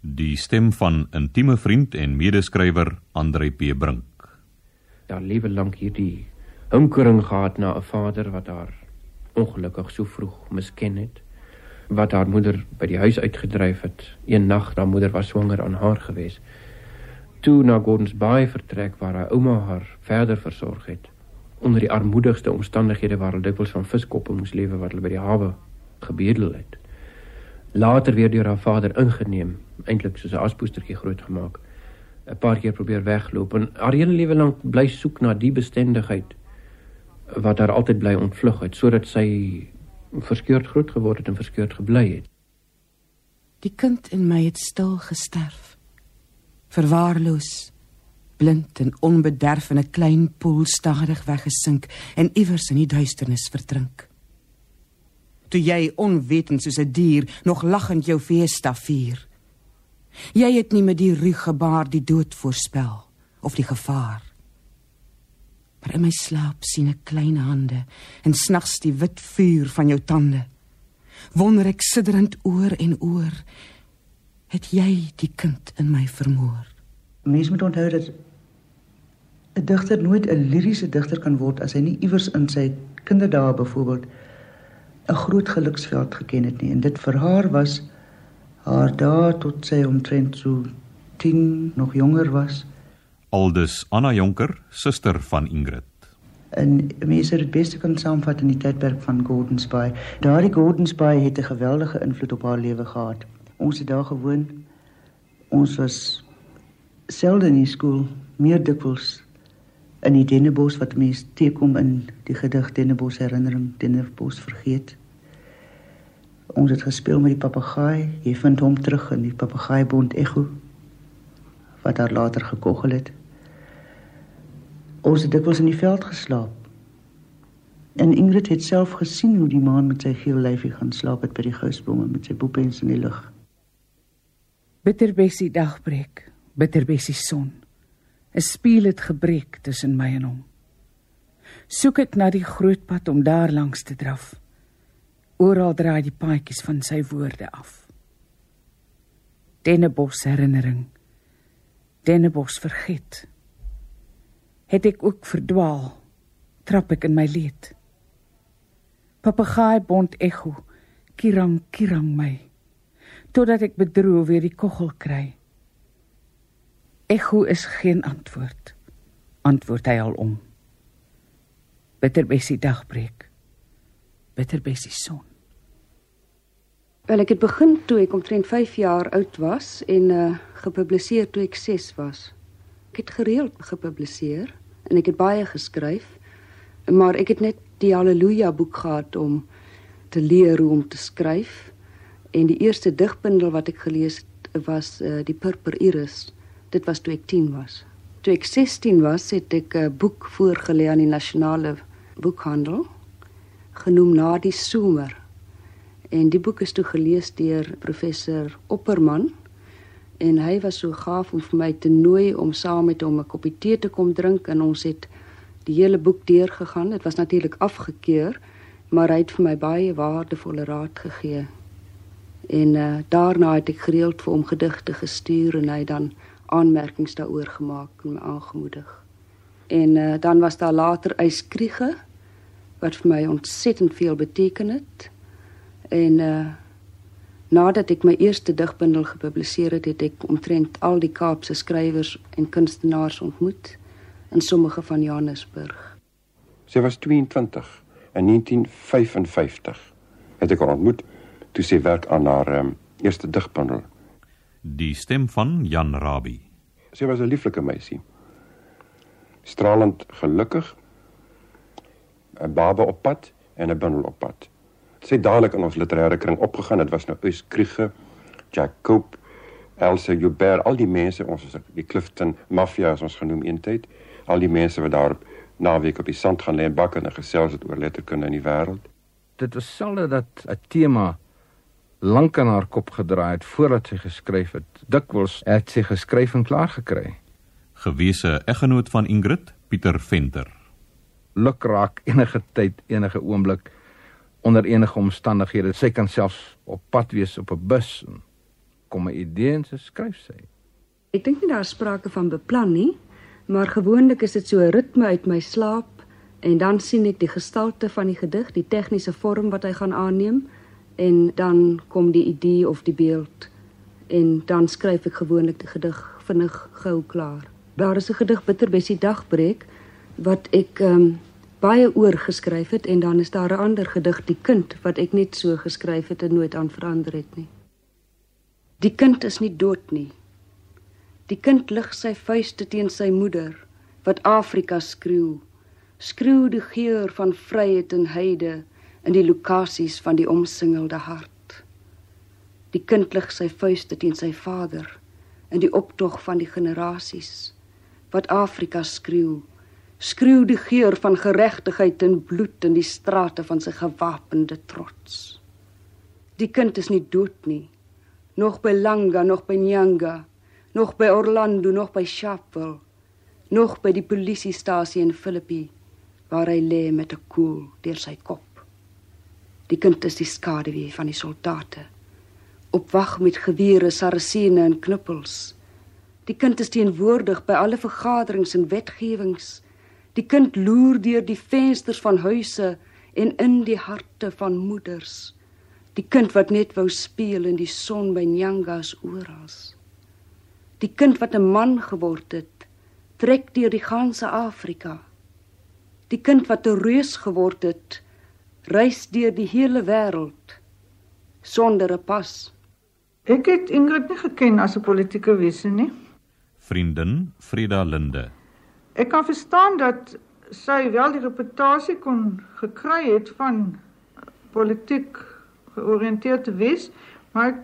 Die stem van intieme vriend en medeskrywer Andre P Brink. Daar lewe lank hierdie hinkering gehad na 'n vader wat haar ongelukkig so vroeg misken het wat haar moeder by die huis uitgedryf het. Een nag, haar moeder was swanger aan haar gewees. Toe na Gordons Bay vertrek waar haar ouma haar verder versorg het. Onder die armoedigste omstandighede waar hulle dikwels van viskoppe moes lewe wat hulle by die hawe gebedel het. Later weer deur haar vader ingeneem, eintlik soos 'n aspoestertjie grootgemaak. 'n Paar keer probeer wegloop en haar hele lewe lank bly soek na die bestendigheid wat haar altyd bly ontvlug het sodat sy verskeurd groot geword het en verskeurd gebly het. Die kind in my het stil gesterf. Verwaarloos, blind en onbederf in 'n klein poel stadig weggesink en iewers in die duisternis verdrink. Toe jy onwetend soos 'n dier nog lagend jou feesta vier. Jy het nie met die ruige gebaar die dood voorspel of die gevaar maar in my slaap sien ek klein hande en snags die wit vuur van jou tande. Wonder ek sidderend oor en oor, het jy die kind in my vermoor? Mens moet onthou dat 'n digter nooit 'n liriese digter kan word as hy nie iewers in sy kinderdae byvoorbeeld 'n groot geluksveld geken het nie en dit vir haar was haar dae tot sy omtrent so 10 nog jonger was Aldus Anna Jonker, suster van Ingrid. En mense het dit beste kan saamvat in die tydperk van Gordons Bay. Daardie Gordons Bay het 'n geweldige invloed op haar lewe gehad. Ons het daar gewoon. Ons was selde in die skool, meer dikwels in die Dennebos wat mense teekom in die gedig Dennebos herinnering, Dennebos vergeet. Ons het gespeel met die papegaai. Jy vind hom terug in die papegaaibond Echo wat daar later gekogel het. Ons het dikwels in die veld geslaap. En Ingrid het self gesien hoe die maan met sy geel lyfie gaan slaap het by die gousbome met sy boepens in die lug. Bitterbessie dagbreek, bitterbessie son. 'n Spieël het gebreek tussen my en hom. Soek ek na die groot pad om daar langs te draf. Oral draai die paadjies van sy woorde af. Dennebos herinnering. Dennebos vergeet. Het ek ook verdwaal trap ek in my leed. Papegaai bond echo kirang kirang my totdat ek bedroe weer die kogel kry. Echo is geen antwoord antwoord hy al om. Bitterbessie dagbreek. Bitterbessie son Wel ek het begin toe ek omtrent 5 jaar oud was en uh gepubliseer toe ek 6 was. Ek het gereeld gepubliseer en ek het baie geskryf, maar ek het net die Halleluja boek gehad om te leer hoe om te skryf. En die eerste digbundel wat ek gelees het was uh, die Purper Iris. Dit was toe ek 10 was. Toe ek 16 was, het ek 'n boek voorgelê aan die nasionale boekhandel genoem Na die somer. En die boek is toe gelees deur professor Opperman en hy was so gaaf om vir my te nooi om saam met hom 'n koppie tee te kom drink en ons het die hele boek deurgegaan. Dit was natuurlik afgekeur, maar hy het vir my baie waardevolle raad gegee. En uh, daarna het ek gereeld vir hom gedigte gestuur en hy dan aanmerkings daaroor gemaak en my aangemoedig. En uh, dan was daar later Eyskriege wat vir my ontsettend veel beteken het. En uh, Nadat ek my eerste digbundel gepubliseer het, het ek omtrent al die Kaapse skrywers en kunstenaars ontmoet in sommige van Johannesburg. Sy was 22 in 1955 het ek haar ontmoet toe sy werk aan haar um, eerste digbundel. Die stem van Jan Rabie. Sy was 'n lieflike meisie. Stralend gelukkig. 'n Baba op pad en 'n bundel op pad sy dadelik in ons literêre kring opgegaan. Dit was nou Eus Kriege, Jack Cope, Elsa Joubert, al die mense ons is die Clifton Mafia as ons genoem eintyd. Al die mense wat daar naweek op die sand gaan lê en bak en gesels het oor letterkunde in die wêreld. Dit was selde dat 'n tema lank aan haar kop gedraai het voordat sy geskryf het. Dikwels het sy geskryf en klaar gekry. Gewese eggenoot van Ingrid, Pieter Venter. Lukraak enige tyd, enige oomblik onder enige omstandighede. Sy kan selfs op pad wees op 'n bus en kom 'n idee en sy skryf sy. Ek dink nie daar sprake van beplan nie, maar gewoonlik is dit so 'n ritme uit my slaap en dan sien ek die gestalte van die gedig, die tegniese vorm wat hy gaan aanneem en dan kom die idee of die beeld en dan skryf ek gewoonlik die gedig vinnig gou klaar. Daar is 'n gedig Bitterbessie dagbreek wat ek ehm um, baie oor geskryf het en dan is daar 'n ander gedig die kind wat ek net so geskryf het en nooit aan verander het nie. Die kind is nie dood nie. Die kind lig sy vuiste teen sy moeder wat Afrika skreeu. Skreeu die geur van vryheid en heide in die lokasies van die omsingelde hart. Die kind lig sy vuiste teen sy vader in die optog van die generasies wat Afrika skreeu skreeu die geur van geregtigheid en bloed in die strate van sy gewapende trots. Die kind is nie dood nie. Nog by Langa, nog by Nyanga, nog by Orlando, nog by Sharpeville, nog by die polisiestasie in Philippi waar hy lê met 'n koel deur sy kop. Die kind is die skaduwee van die soldate. Op wag met gewere, sarasene en knuppels. Die kind is teenwoordig by alle vergaderings en wetgewings Die kind loer deur die vensters van huise en in die harte van moeders. Die kind wat net wou speel in die son by Nyangas oral. Die kind wat 'n man geword het, trek deur die ganse Afrika. Die kind wat 'n reus geword het, reis deur die hele wêreld sonder 'n pas. Ek het Ingrid nie geken as 'n politieke wese nie. Vriendin Frida Linde Ek kan verstaan dat sy wel die reputasie kon gekry het van politiek georiënteerd te wees, maar ek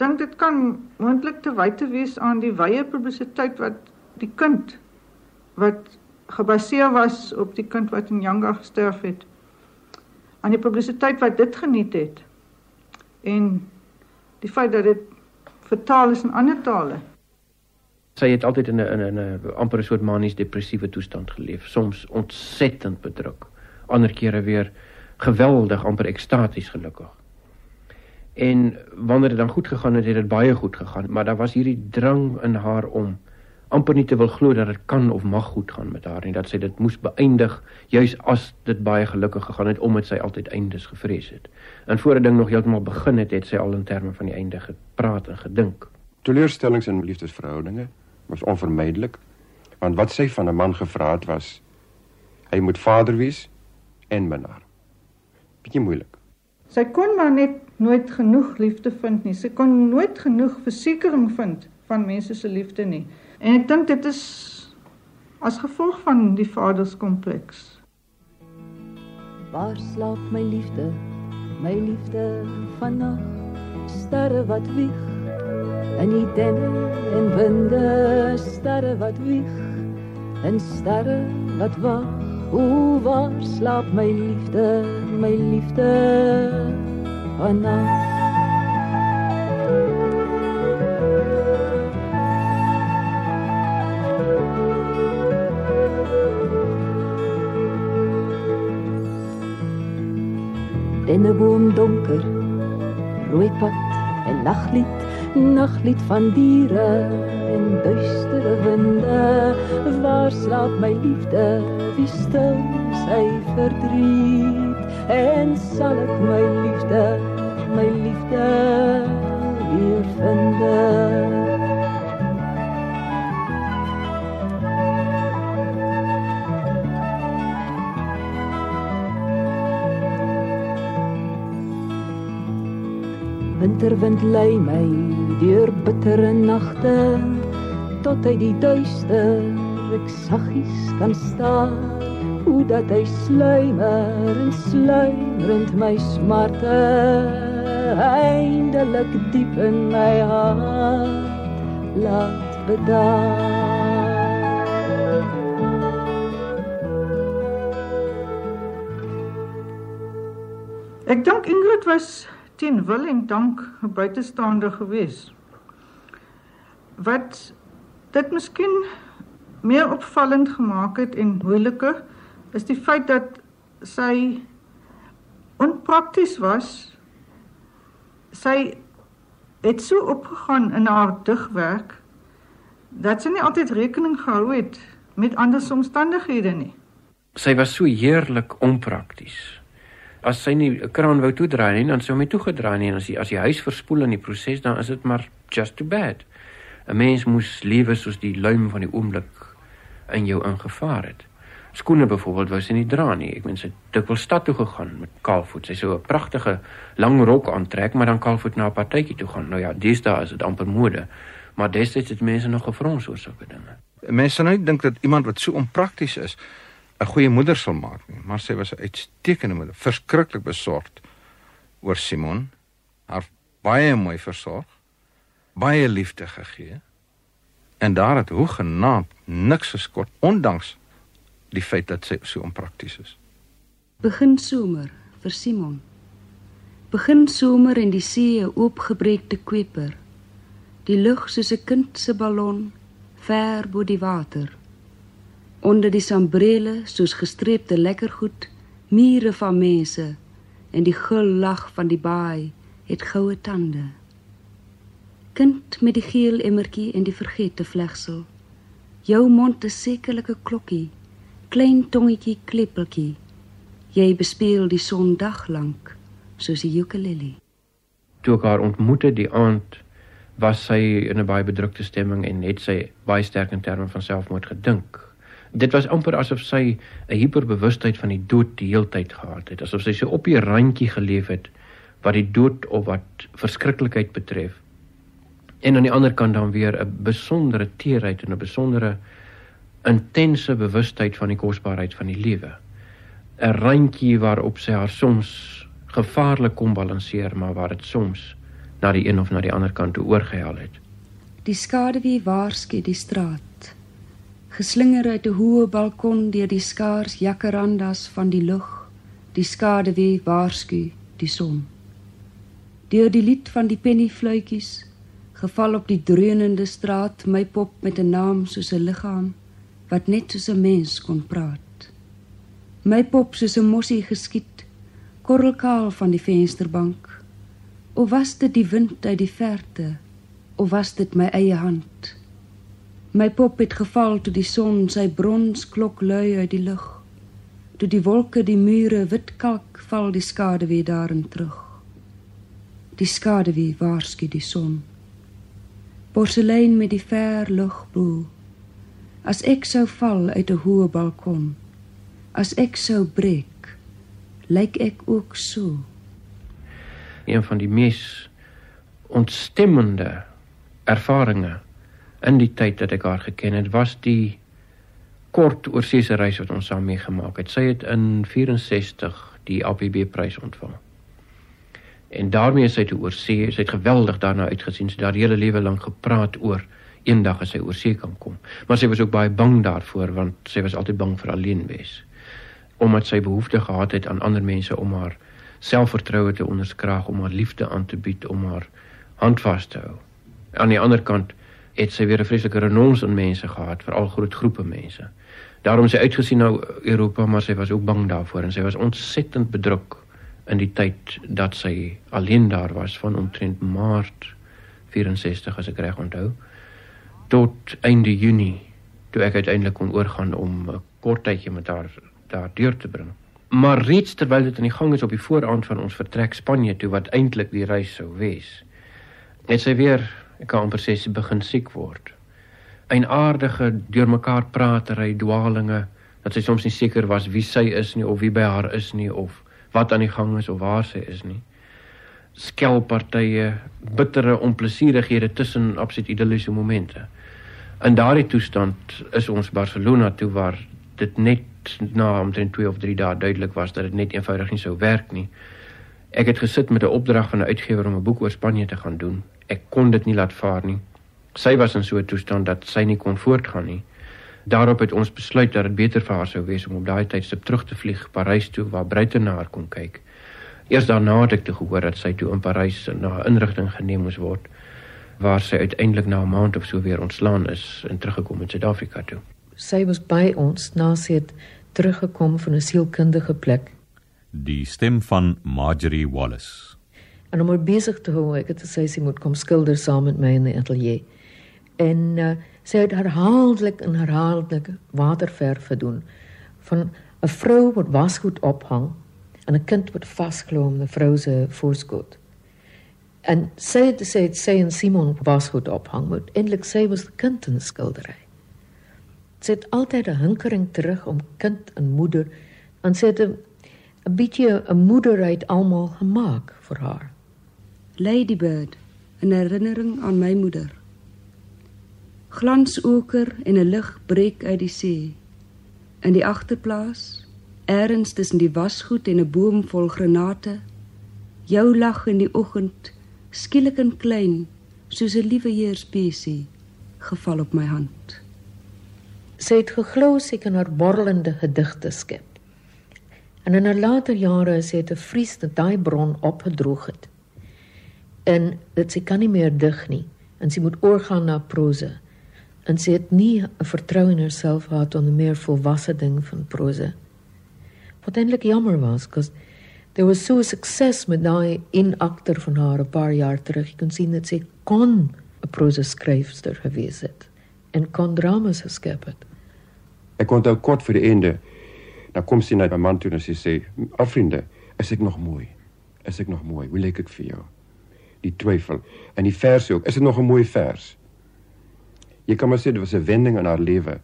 dink dit kan moontlik te wyte wees aan die wye publisiteit wat die kind wat gebaseer was op die kind wat in Janga gesterf het. Aan die publisiteit wat dit geniet het. En die feit dat dit vertaal is in ander tale. Sy het altyd in 'n in 'n amper 'n soort manies depressiewe toestand geleef, soms ontsettend bedruk, ander kere weer geweldig amper ekstaties gelukkig. En wanneer dit dan goed gegaan het, het dit baie goed gegaan, maar daar was hierdie drang in haar om amper nie te wil glo dat dit kan of mag goed gaan met haar en dat sy dit moes beëindig juis as dit baie gelukkig gegaan het omdat sy altyd eindes gevrees het. En voor 'n ding nog heeltemal begin het, het sy al in terme van die einde gepraat en gedink. Teleurstellings in liefdesverhoudinge was onvermydelik want wat sy van 'n man gevra het was hy moet vader wees en minnaar. Bietjie moeilik. Sy kon maar net nooit genoeg liefde vind nie. Sy kon nooit genoeg versekering vind van mense se liefde nie. En ek dink dit is as gevolg van die vaderskompleks. Waar slaap my liefde? My liefde van nag. Sterre wat wieg en die denne en winde sterre wat wieg en sterre wat wag. O waar slaap my liefde my liefde vanna Denne boom donker rooi pad en naglied naglied van diere en duistere winde. Waar slaap my liefde? Wie stil sy verdriet? En sal ek my liefde my liefde weer vind? Winterwind lei my deur bittere nagte tot hy die duister ek saggies kan staan. Hoe dat hy sluimer en sluimerend my smarte eindelik diep in my hart laat bedaar. Ek dink Ingrid was teen wil en dank 'n buitestander gewees. Wat dit miskien meer opvallend gemaak het en moeiliker is die feit dat sy onprakties was. Sy het so opgegaan in haar digwerk dat sy nie altyd rekening gehou het met ander omstandighede nie. Sy was so heerlik onprakties. As sy nie 'n kraan wou toedraai nie, dan sou hy toegedraai nie en as die as die huis verspoel in die proses, dan is dit maar just too bad. 'n Mens moes lewe soos die luim van die oomblik in jou ingevaar het. Skoene byvoorbeeld wou sy nie dra nie. Ek meen sy het dikwels stad toe gegaan met kaalvoet. Sy sou 'n pragtige lang rok aantrek, maar dan kaalvoet na 'n partytjie toe gaan. Nou ja, deesdae is dit amper mode. Maar destyds het mense nog gefrons oor sulke dinge. Mense nou dink dat iemand wat so onprakties is 'n goeie moeder sal maak nie, maar sy was 'n uitstekende moeder, verskriklik besorgd oor Simon, haar baie mooi versorg, baie liefde gegee. En daar het hoegenaamd niks geskort ondanks die feit dat sy so onprakties is. Begin somer vir Simon. Begin somer en die see oopgebreekte kweper. Die lug soos 'n kind se ballon ver bo die water. Onder die sambrele soos gestreepte lekkergoed, mure van mense en die gul lag van die baai het goue tande. Kind met die geel emmertjie en die vergete vlegsel. Jou mond is sekerlik 'n klokkie klein tongetjie klippeltjie. Jy bespeel die son dag lank soos 'n ukulele. Toe ek haar ontmoette die aand was sy in 'n baie bedrukte stemming en het sy baie sterk in terme van selfmoord gedink. Dit was amper asof sy 'n hiperbewustheid van die dood die heeltyd gehad het, asof sy so op die randjie geleef het wat die dood of wat verskriklikheid betref. En aan die ander kant dan weer 'n besondere teerheid en 'n besondere intense bewustheid van die kosbaarheid van die lewe. 'n Randjie waarop sy haar soms gevaarlik kon balanseer, maar waar dit soms na die een of na die ander kant toe oorgehaal het. Die skaduwee waarsku die straat. Geslinger uit 'n hoë balkon deur die skaars jacarandas van die lug, die skaduwee waarsku die son. Deur die lied van die pennyfluitjies, geval op die dreunende straat, my pop met 'n naam soos 'n liggaam wat net soos 'n mens kon praat. My pop soos 'n mossie geskiet, korrelkaal van die vensterbank. Of was dit die wind uit die verte, of was dit my eie hand? My pop het geval toe die son sy bronsklok lui uit die lug. Toe die wolke die mure wit kalk val die skade weer daarin terug. Die skade wie waarsku die son. Porselein met die ver lug bo As ek sou val uit 'n hoë balkon, as ek sou breek, lyk ek ook so. Een van die mees ontstemmende ervarings in die tyd dat ek haar geken het, was die kort oorseese reis wat ons saam meegemaak het. Sy het in 64 die APB prys ontvang. En daarmee is sy toe oorsee, sy het geweldig daarna uitgesien. Sy het daar hele lewe lank gepraat oor eendag as sy oor see kan kom. Maar sy was ook baie bang daarvoor want sy was altyd bang vir alleen wees. Omdat sy behoefte gehad het aan ander mense om haar selfvertroue te onderskraag, om haar liefde aan te bied, om haar hand vas te hou. Aan die ander kant het sy weer 'n vreeslike renons aan mense gehad, veral groot groepe mense. Daarom sy uitgesien na Europa, maar sy was ook bang daarvoor en sy was ontsettend bedruk in die tyd dat sy alleen daar was van omtrent Maart 64 as ek reg onthou tot einde Junie toe ek uiteindelik kon oorgaan om 'n kort tydjie met haar daar deur te bring. Maar reeds terwyl dit aan die gang is op die vooraand van ons vertrek Spanje toe wat eintlik die reis sou wees, het sy weer ek kan amper sê sy begin siek word. 'n Aardige deurmekaar pratery, dwaalinge dat sy soms nie seker was wie sy is nie of wie by haar is nie of wat aan die gang is of waar sy is nie skelpartye, bittere onplesierighede tussen absoluut idilliese momente. In daardie toestand is ons Barcelona toe waar dit net na omtrent 2 of 3 dae duidelik was dat dit net eenvoudig nie sou werk nie. Ek het gesit met 'n opdrag van 'n uitgewer om 'n boek oor Spanje te gaan doen. Ek kon dit nie laat vaar nie. Sy was in so 'n toestand dat sy nie kon voortgaan nie. Daarop het ons besluit dat dit beter vir haar sou wees om op daai tydstip terug te vlieg Parys toe waar Bruiten na haar kon kyk. Eers daarna het ek te gehoor dat sy toe in Parys na 'n inrigting geneem moes word waar sy uiteindelik na 'n maand of so weer ontslaan is en teruggekom in Suid-Afrika toe. sy was by ons na sy het teruggekom van 'n sielkundige plek. Die stem van Marjorie Wallace. En om haar besig te hou, ek het gesê sy moet kom skilder saam met my in die ateljee. En uh, sy het herhaaldelik en herhaaldelik waterverf gedoen van 'n vrou wat wasgoed ophang en 'n kind wat vasglo om 'n vrou se voorskoot. En sy het gesê sy en Simon wasgoed ophang, maar eintlik sy was die kind in die skildery. Sy het altyd 'n hinkering terug om kind en moeder en sy het 'n 'n bietjie 'n moeder uit almal gemaak vir haar. Ladybird, 'n herinnering aan my moeder. Glansoker en 'n lig breek uit die see. In die agterplaas, ergens tussen die wasgoed en 'n boom vol granate, jou lag in die oggend, skielik en klein, soos 'n liewe heer spesie, geval op my hand. Sy het geglo sy kan haar borrelende gedigte skep. En in haar later jare sy het 'n vries dat daai bron opgedroog het. En dit sy kan nie meer dig nie en sy moet oorgaan na prosa. En sy het nie 'n vertroue in haarself gehad om 'n meer volwasse ding van prosa. Wat eintlik jammer was, because there was so success met daai in akter van haar 'n paar jaar terug. Jy kon sien dat sy kon 'n prosa skryfster gewees het en kon dramas geskep het. Ek onthou kort voor die einde. Dan kom sy na my man toe en sy sê: "Afriende, is ek nog mooi? Is ek nog mooi? Hoe lyk ek vir jou?" Die twyfel. En die vers ook. Is dit nog 'n mooi vers? Jy kan maar sê dit was 'n wending in haar lewe.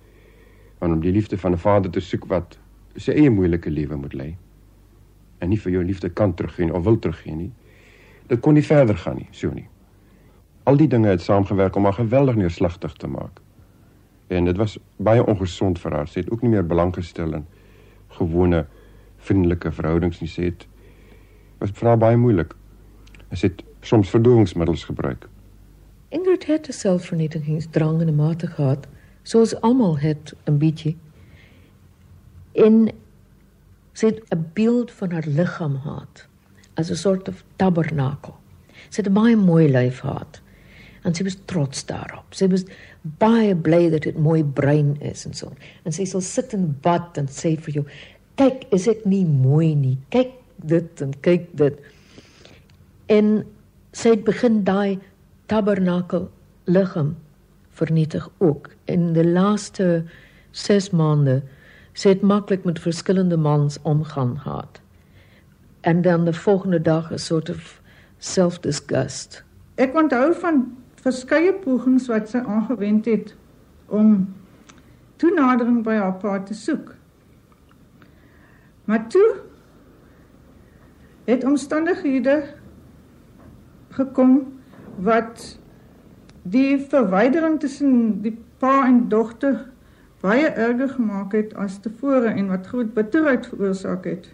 Want om die liefde van 'n vader te soek wat sy eie moeilike lewe moet lei. En nie vir jou liefde kan teruggee of wil teruggee nie. Dit kon nie verder gaan nie, so nie. Al die dinge het saamgewerk om haar geweldig neerslagtig te maak. En dit was baie ongesond vir haar. Sy het ook nie meer belang gestel in gewone vriendelike verhoudings nie. Sy het was vir haar baie moeilik. Sy het soms verdowingsmiddels gebruik. Ingrid het 'n selfvernietigingsdrang in 'n mate gehad, soos almal het 'n bietjie. En sy het 'n beeld van haar liggaam gehad as 'n soort of tabernakel. Sy het 'n baie mooi lyf gehad en sy was trots daarop. Sy was baie bly dat dit mooi bruin is en so. En sy sal sit in bad en sê vir jou, "Kyk, is ek nie mooi nie? Kyk dit en kyk dit." En sy het begin daai tabernakel liggaam vernietig ook. In die laaste 6 maande sy het maklik met verskillende mans omgaan gehad. En dan die volgende dag 'n soort of self-disgust. Ek onthou van verskeie pogings wat sy aangewend het om toenadering by haar pa te soek. Maar toe het omstandighede gekom wat die verwydering tussen die pa en dogter baie erger gemaak het as tevore en wat groot bitterheid veroorsaak het.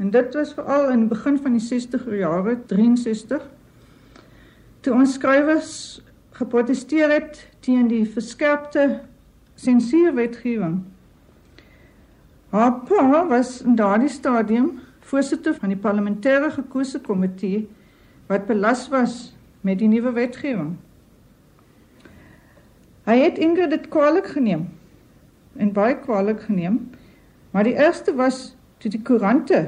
En dit was veral in die begin van die 60er jare, 63 toe ons skrywers geprotesteer het teen die verskerpte sensuurwetgewing. Haar pa was in daardie stadium voorsitter van die parlementêre gekose komitee wat belas was met die nuwe wetgewing. Hy het Ingrid dit kwaliek geneem en baie kwaliek geneem, maar die ergste was toe die koerante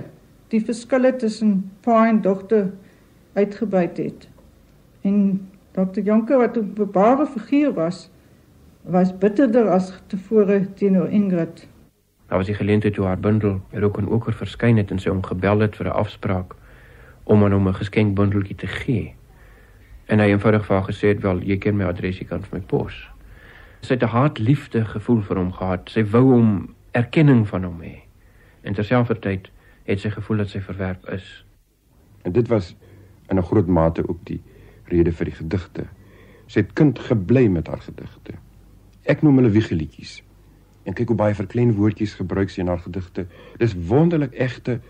die verskille tussen pa en dogter uitgebuit het. En Dr. Jonker wat 'n bebare figuur was, was bitterder as tevore teenoor Ingrid. Daar was die geleentheid toe haar bundel er ook in oker verskyn het en sy hom gebel het vir 'n afspraak om aan hom 'n geskenkbundeltjie te gee. En hy eenvoudig vir haar gesê het wel jy ken my adres jy kan vir my pos. Sy het 'n haatliefde gevoel vir hom gehad. Sy wou hom erkenning van hom hê. En terselfdertyd het sy gevoel dat sy verwerp is. En dit was in 'n groot mate ook die rede vir die gedigte. Sy het kind gebly met haar gedigte. Ek noem hulle wiegelietjies. En kyk hoe baie verklein woordjies gebruik sy in haar gedigte. Dis wonderlik egte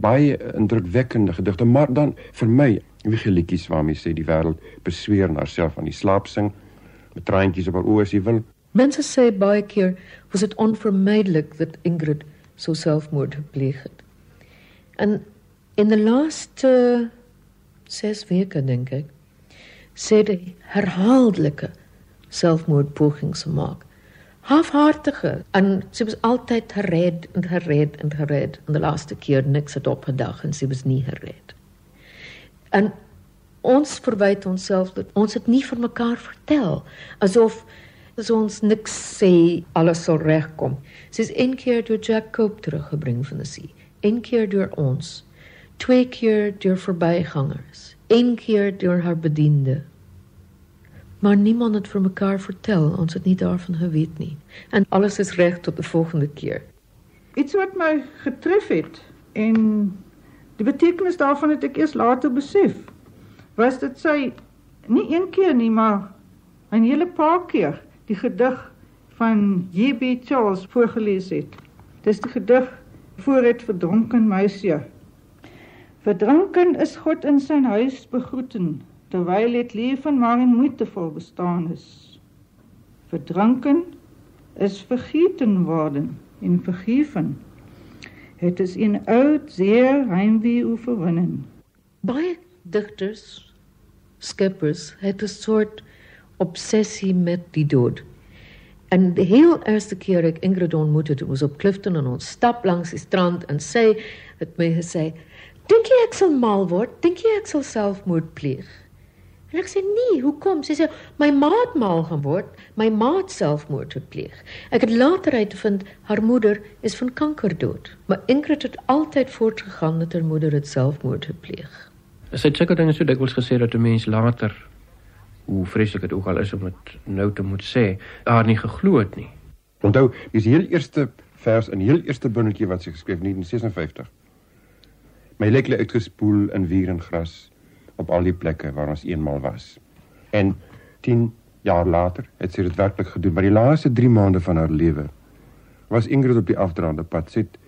baie indrukwekkende gedigte, maar dan vir my wiegelietjies waarmee sy die wêreld besweer en haarself aan die slaap sing met traantjies op haar oë as jy wil. Mense sê baie keer was dit onvermydelik dat Ingrid so selfmoord gepleeg het. En in die laaste 6 weke dink ek sê hy herhaaldelike selfmoordpogings gemaak. Halfhartige en sy was altyd gered en gered en gered en die laaste keer niks het opgedag en sy was nie gered. En ons verwyd onsself dat ons dit nie vir mekaar vertel asof as ons niks sê alles sal regkom. Sy's een keer deur Jack Cope teruggebring van die see, een keer deur ons, twee keer deur verbygangers, een keer deur haar bediende. Maar niemand het vir mekaar vertel, ons het nie daarvan geweet nie. En alles is reg tot die volgende keer. Iets wat my getref het en die betekenis daarvan het ek eers later besef, was dit sy nie een keer nie, maar 'n hele paar keer die gedig van J.B. Charles voorgeles het. Dis die gedig voor het verdronken meisie. Verdronken is God in sy huis begroeten terwyl dit leven maar in moeite vol bestaan is. Verdranken is vergeten worden en vergeven. Het is in oud zeer heimwee oorwinnen. Baie digters, skeppers, het 'n soort obsessie met die dood. En die heel eerste keer ek Ingrid ontmoet het, was op Clifton en ons stap langs die strand en sy het my gesê, "Dink jy ek sal mal word? Dink jy ek sal selfmoord pleeg?" En ek sê nee, hoekom? Sy sê my maat mal geword, my maat selfmoord gepleeg. Ek het later uitgevind haar moeder is van kanker dood, maar Ingrid het altyd voortgegaan dat haar moeder dit selfmoord gepleeg. Sy het seker dinge so dikwels gesê dat 'n mens later hoe vreeslik dit ook al is om dit nou te moet sê, haar nie geglo het nie. Onthou, dis die heel eerste vers in die heel eerste bundeltjie wat sy geskryf het in 1956. My lekle uitgespoel in wier en gras op al die plekke waar ons eenmal was. En 10 jaar later het sy dit werklik gedoen, maar die laaste 3 maande van haar lewe was Ingrid op die afdraande pad. Sy het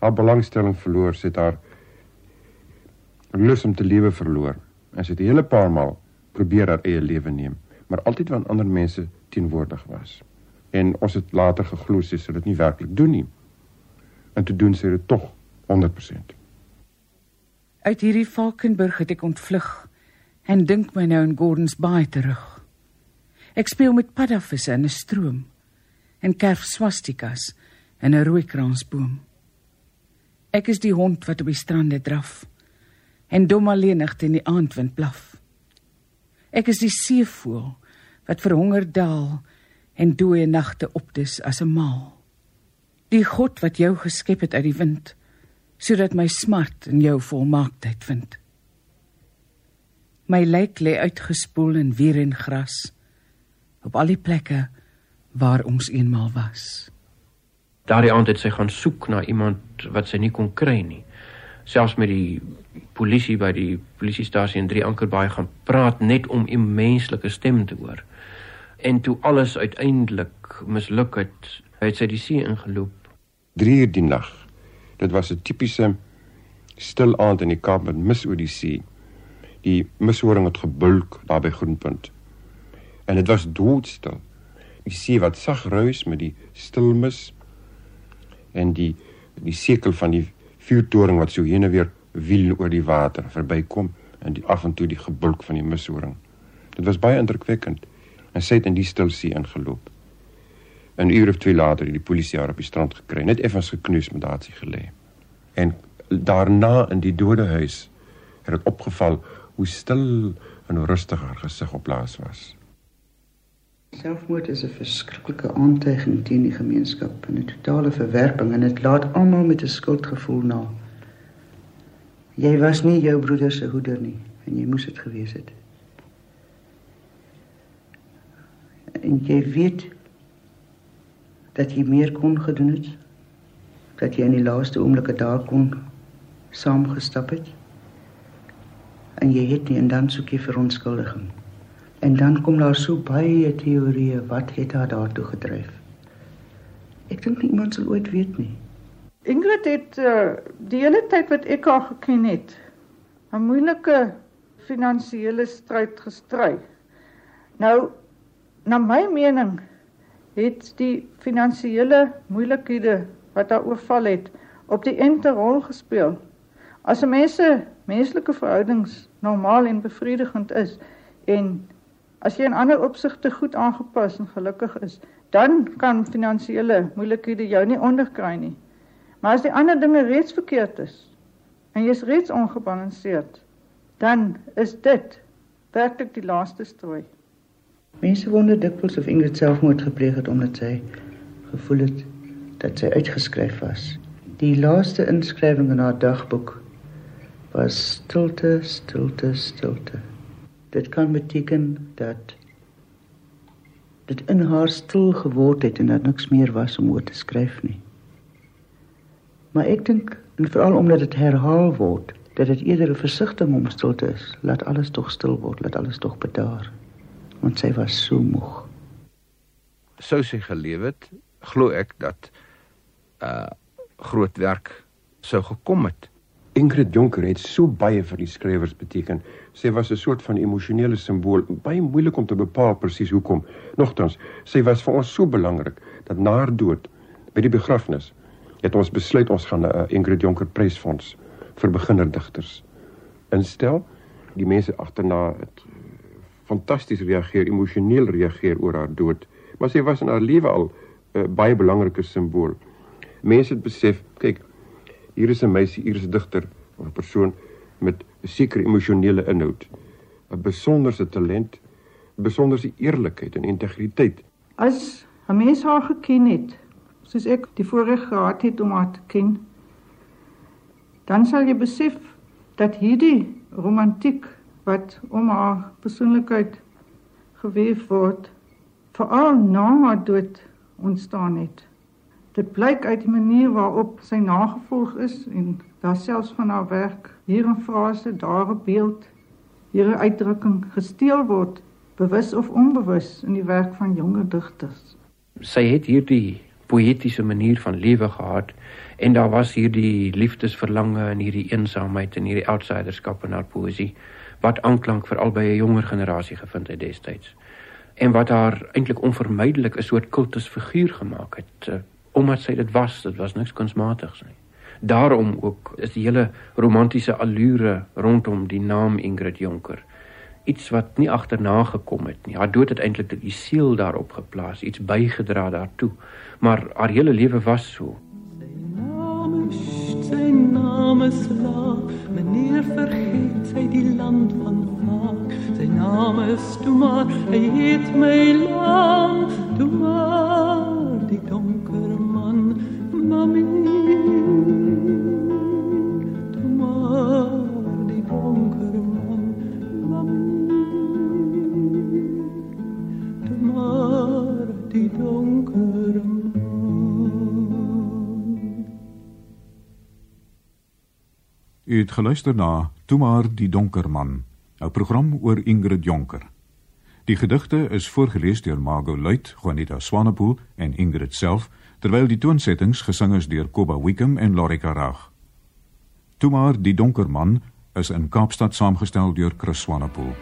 haar belangstelling verloor, het haar lus om te lewe verloor. En sy het hele paar maal probeer haar eie lewe neem, maar altyd wanneer ander mense teenwoordig was. En ons het later geglo sy sou dit nie werklik doen nie. En toe doen sy dit tog 100%. Uit hierdie Valkenburg het ek ontvlug en dink my nou in Gordons Bay terug. Ek speel met paddavisse in 'n stroom en kerf swastikas in 'n rooikransboom. Ek is die hond wat op die strande draf en dom alleenig teen die aandwind blaf. Ek is die seevoël wat verhonger daal en dooie nagte opdis as 'n maal. Die God wat jou geskep het uit die wind sodat my smart in jou volmaaktheid vind. My lijk lê uitgespoel in weer en gras op al die plekke waar ons eenmal was. Daardie aand het sy gaan soek na iemand wat sy nie kon kry nie. Selfs met die polisie by die polisiestasie in Drie Ankerbaai gaan praat net om 'n menslike stem te hoor. En toe alles uiteindelik misluk het, het sy die see ingeloop. 3 uur die nag Dit was 'n tipiese stil aand in die Kaap met mis oor die see. Die mishoring het gebulk daar by Groenpunt. En dit was doodstil. Die see wat sag ruis met die stil mis en die die sekel van die vuurtoring wat so heen en weer wiel oor die water verbykom en die af en toe die gebulk van die mishoring. Dit was baie indrukwekkend. En sy het in die stil see ingeloop. 'n uur of twee later het die polisie haar op die strand gekry, net effens geknoes met daardie gelê. En daarna in die dodehuis het dit opgeval hoe stil en hoe rustig haar gesig op plaas was. Selfmoord is 'n verskriklike aantuiging teen die gemeenskap en 'n totale verwerping en dit laat almal met 'n skuldgevoel na. Jy was nie jou broeder se hoeder nie en jy moes dit gewees het. En jy weet dat jy meer kon gedoen het? Dat jy in die laaste oomblikke daar kon saamgestap het? En jy het nie en dan soek jy verontskuldiging. En dan kom daar so baie teorieë wat het haar daartoe gedryf? Ek dink nie iemand sal ooit weet nie. Ingrid het uh, die hele tyd wat ek haar geken het 'n moeilike finansiële stryd gestry. Nou na my mening het die finansiële moeilikhede wat haar oorval het op die ente rol gespeel. As 'n mense menslike verhoudings normaal en bevredigend is en as jy in ander opsigte goed aangepas en gelukkig is, dan kan finansiële moeilikhede jou nie onderkry nie. Maar as die ander dinge reeds verkeerd is en jy is reeds ongebalanseerd, dan is dit werklik die laaste strooi. Mense wonder dikwels of Ingrid selfmoord gepleeg het omdat sy gevoel het dat sy uitgeskryf was. Die laaste inskrywing in haar dagboek was stilte, stilte, stilte. Dit kan beteken dat dit in haar stil geword het en dat niks meer was om oor te skryf nie. Maar ek dink en veral omdat dit herhaal word, dat dit eerder 'n versigtiging om stilte is. Laat alles tog stil word, laat alles tog bedaar. Want sy was so moeg. Sou sy geleef het, glo ek dat 'n uh, groot werk sou gekom het. Ingrid Jonker het so baie vir die skrywers beteken. Sy was 'n soort van emosionele simbool, baie moeilik om te bepaal presies hoekom. Nogtans, sy was vir ons so belangrik dat na haar dood by die begrafnis het ons besluit ons gaan 'n uh, Ingrid Jonker Prysfonds vir beginnerdigters instel. Die mense agterna het fantasties reageer, emosioneel reageer oor haar dood, maar sy was in haar lewe al 'n uh, baie belangrike simbool. Mense het besef, kyk, hier is 'n meisie, hier is 'n digter of 'n persoon met 'n sekere emosionele inhoud, 'n besonderse talent, 'n besonderse eerlikheid en integriteit. As 'n mens haar geken het, soos ek die voorreg gehad het om haar te ken, dan sal jy besef dat hierdie romantiek wat om haar persoonlikheid geweef word, veral na haar dood ontstaan het. Dit blyk uit die manier waarop sy nagevolg is en daar selfs van haar werk hier 'n frase, daar 'n beeld, hier 'n uitdrukking gesteel word, bewus of onbewus in die werk van jonger digters. Sy het hierdie poëtiese manier van lewe gehad en daar was hierdie liefdesverlange en hierdie eensaamheid en hierdie outsiderskap in haar poësie wat aanklank vir albei 'n jonger generasie gevind het destyds en wat haar eintlik onvermydelik 'n soort kultusfiguur gemaak het uh, omdat sy dit was dit was niks kunsmatigs nie daarom ook is die hele romantiese allure rondom die naam Ingrid Jonker iets wat nie agterna gekom het nie. Haar dood het eintlik die siel daarop geplaas, iets bygedra daartoe. Maar haar hele lewe was so. Sy naam is La, meneer vergeet Sy naam is toe maar, hy het my lang, toe maar die donker man, mami. Toe maar die donker man, mami. Toe maar die donker man. U het geluister na Toe maar die donker man, 'n program oor Ingrid Jonker. Die gedigte is voorgeles deur Margot Luit, Juanita Swanepoel en Ingrid self, terwyl die toonsettings gesing is deur Koba Wickham en Lorika Raag. Toe maar die donker man is in Kaapstad saamgestel deur Chris Swanepoel.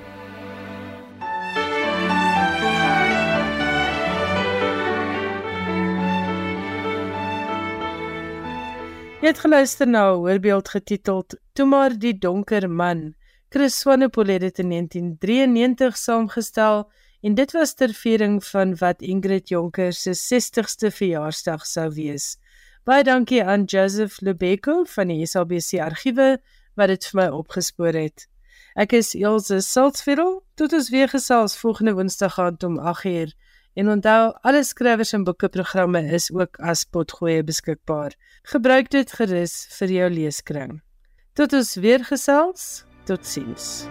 Jy het geluister na 'n hoorbeeld getiteld Toe maar die donker man. Chris Swanepoel het dit in 1993 saamgestel en dit was ter viering van wat Ingrid Jonker se 60ste verjaarsdag sou wees. Baie dankie aan Joseph Lebeko van die SABC argiewe wat dit vir my opgespoor het. Ek is Elsje Salzveld. Tot ons weer gesels volgende Woensdag aand om 8:00. En onthou, alle skrywers en boekeprogramme is ook as potgoeie beskikbaar. Gebruik dit gerus vir jou leeskring. Tot ons weer gesels. Totsiens.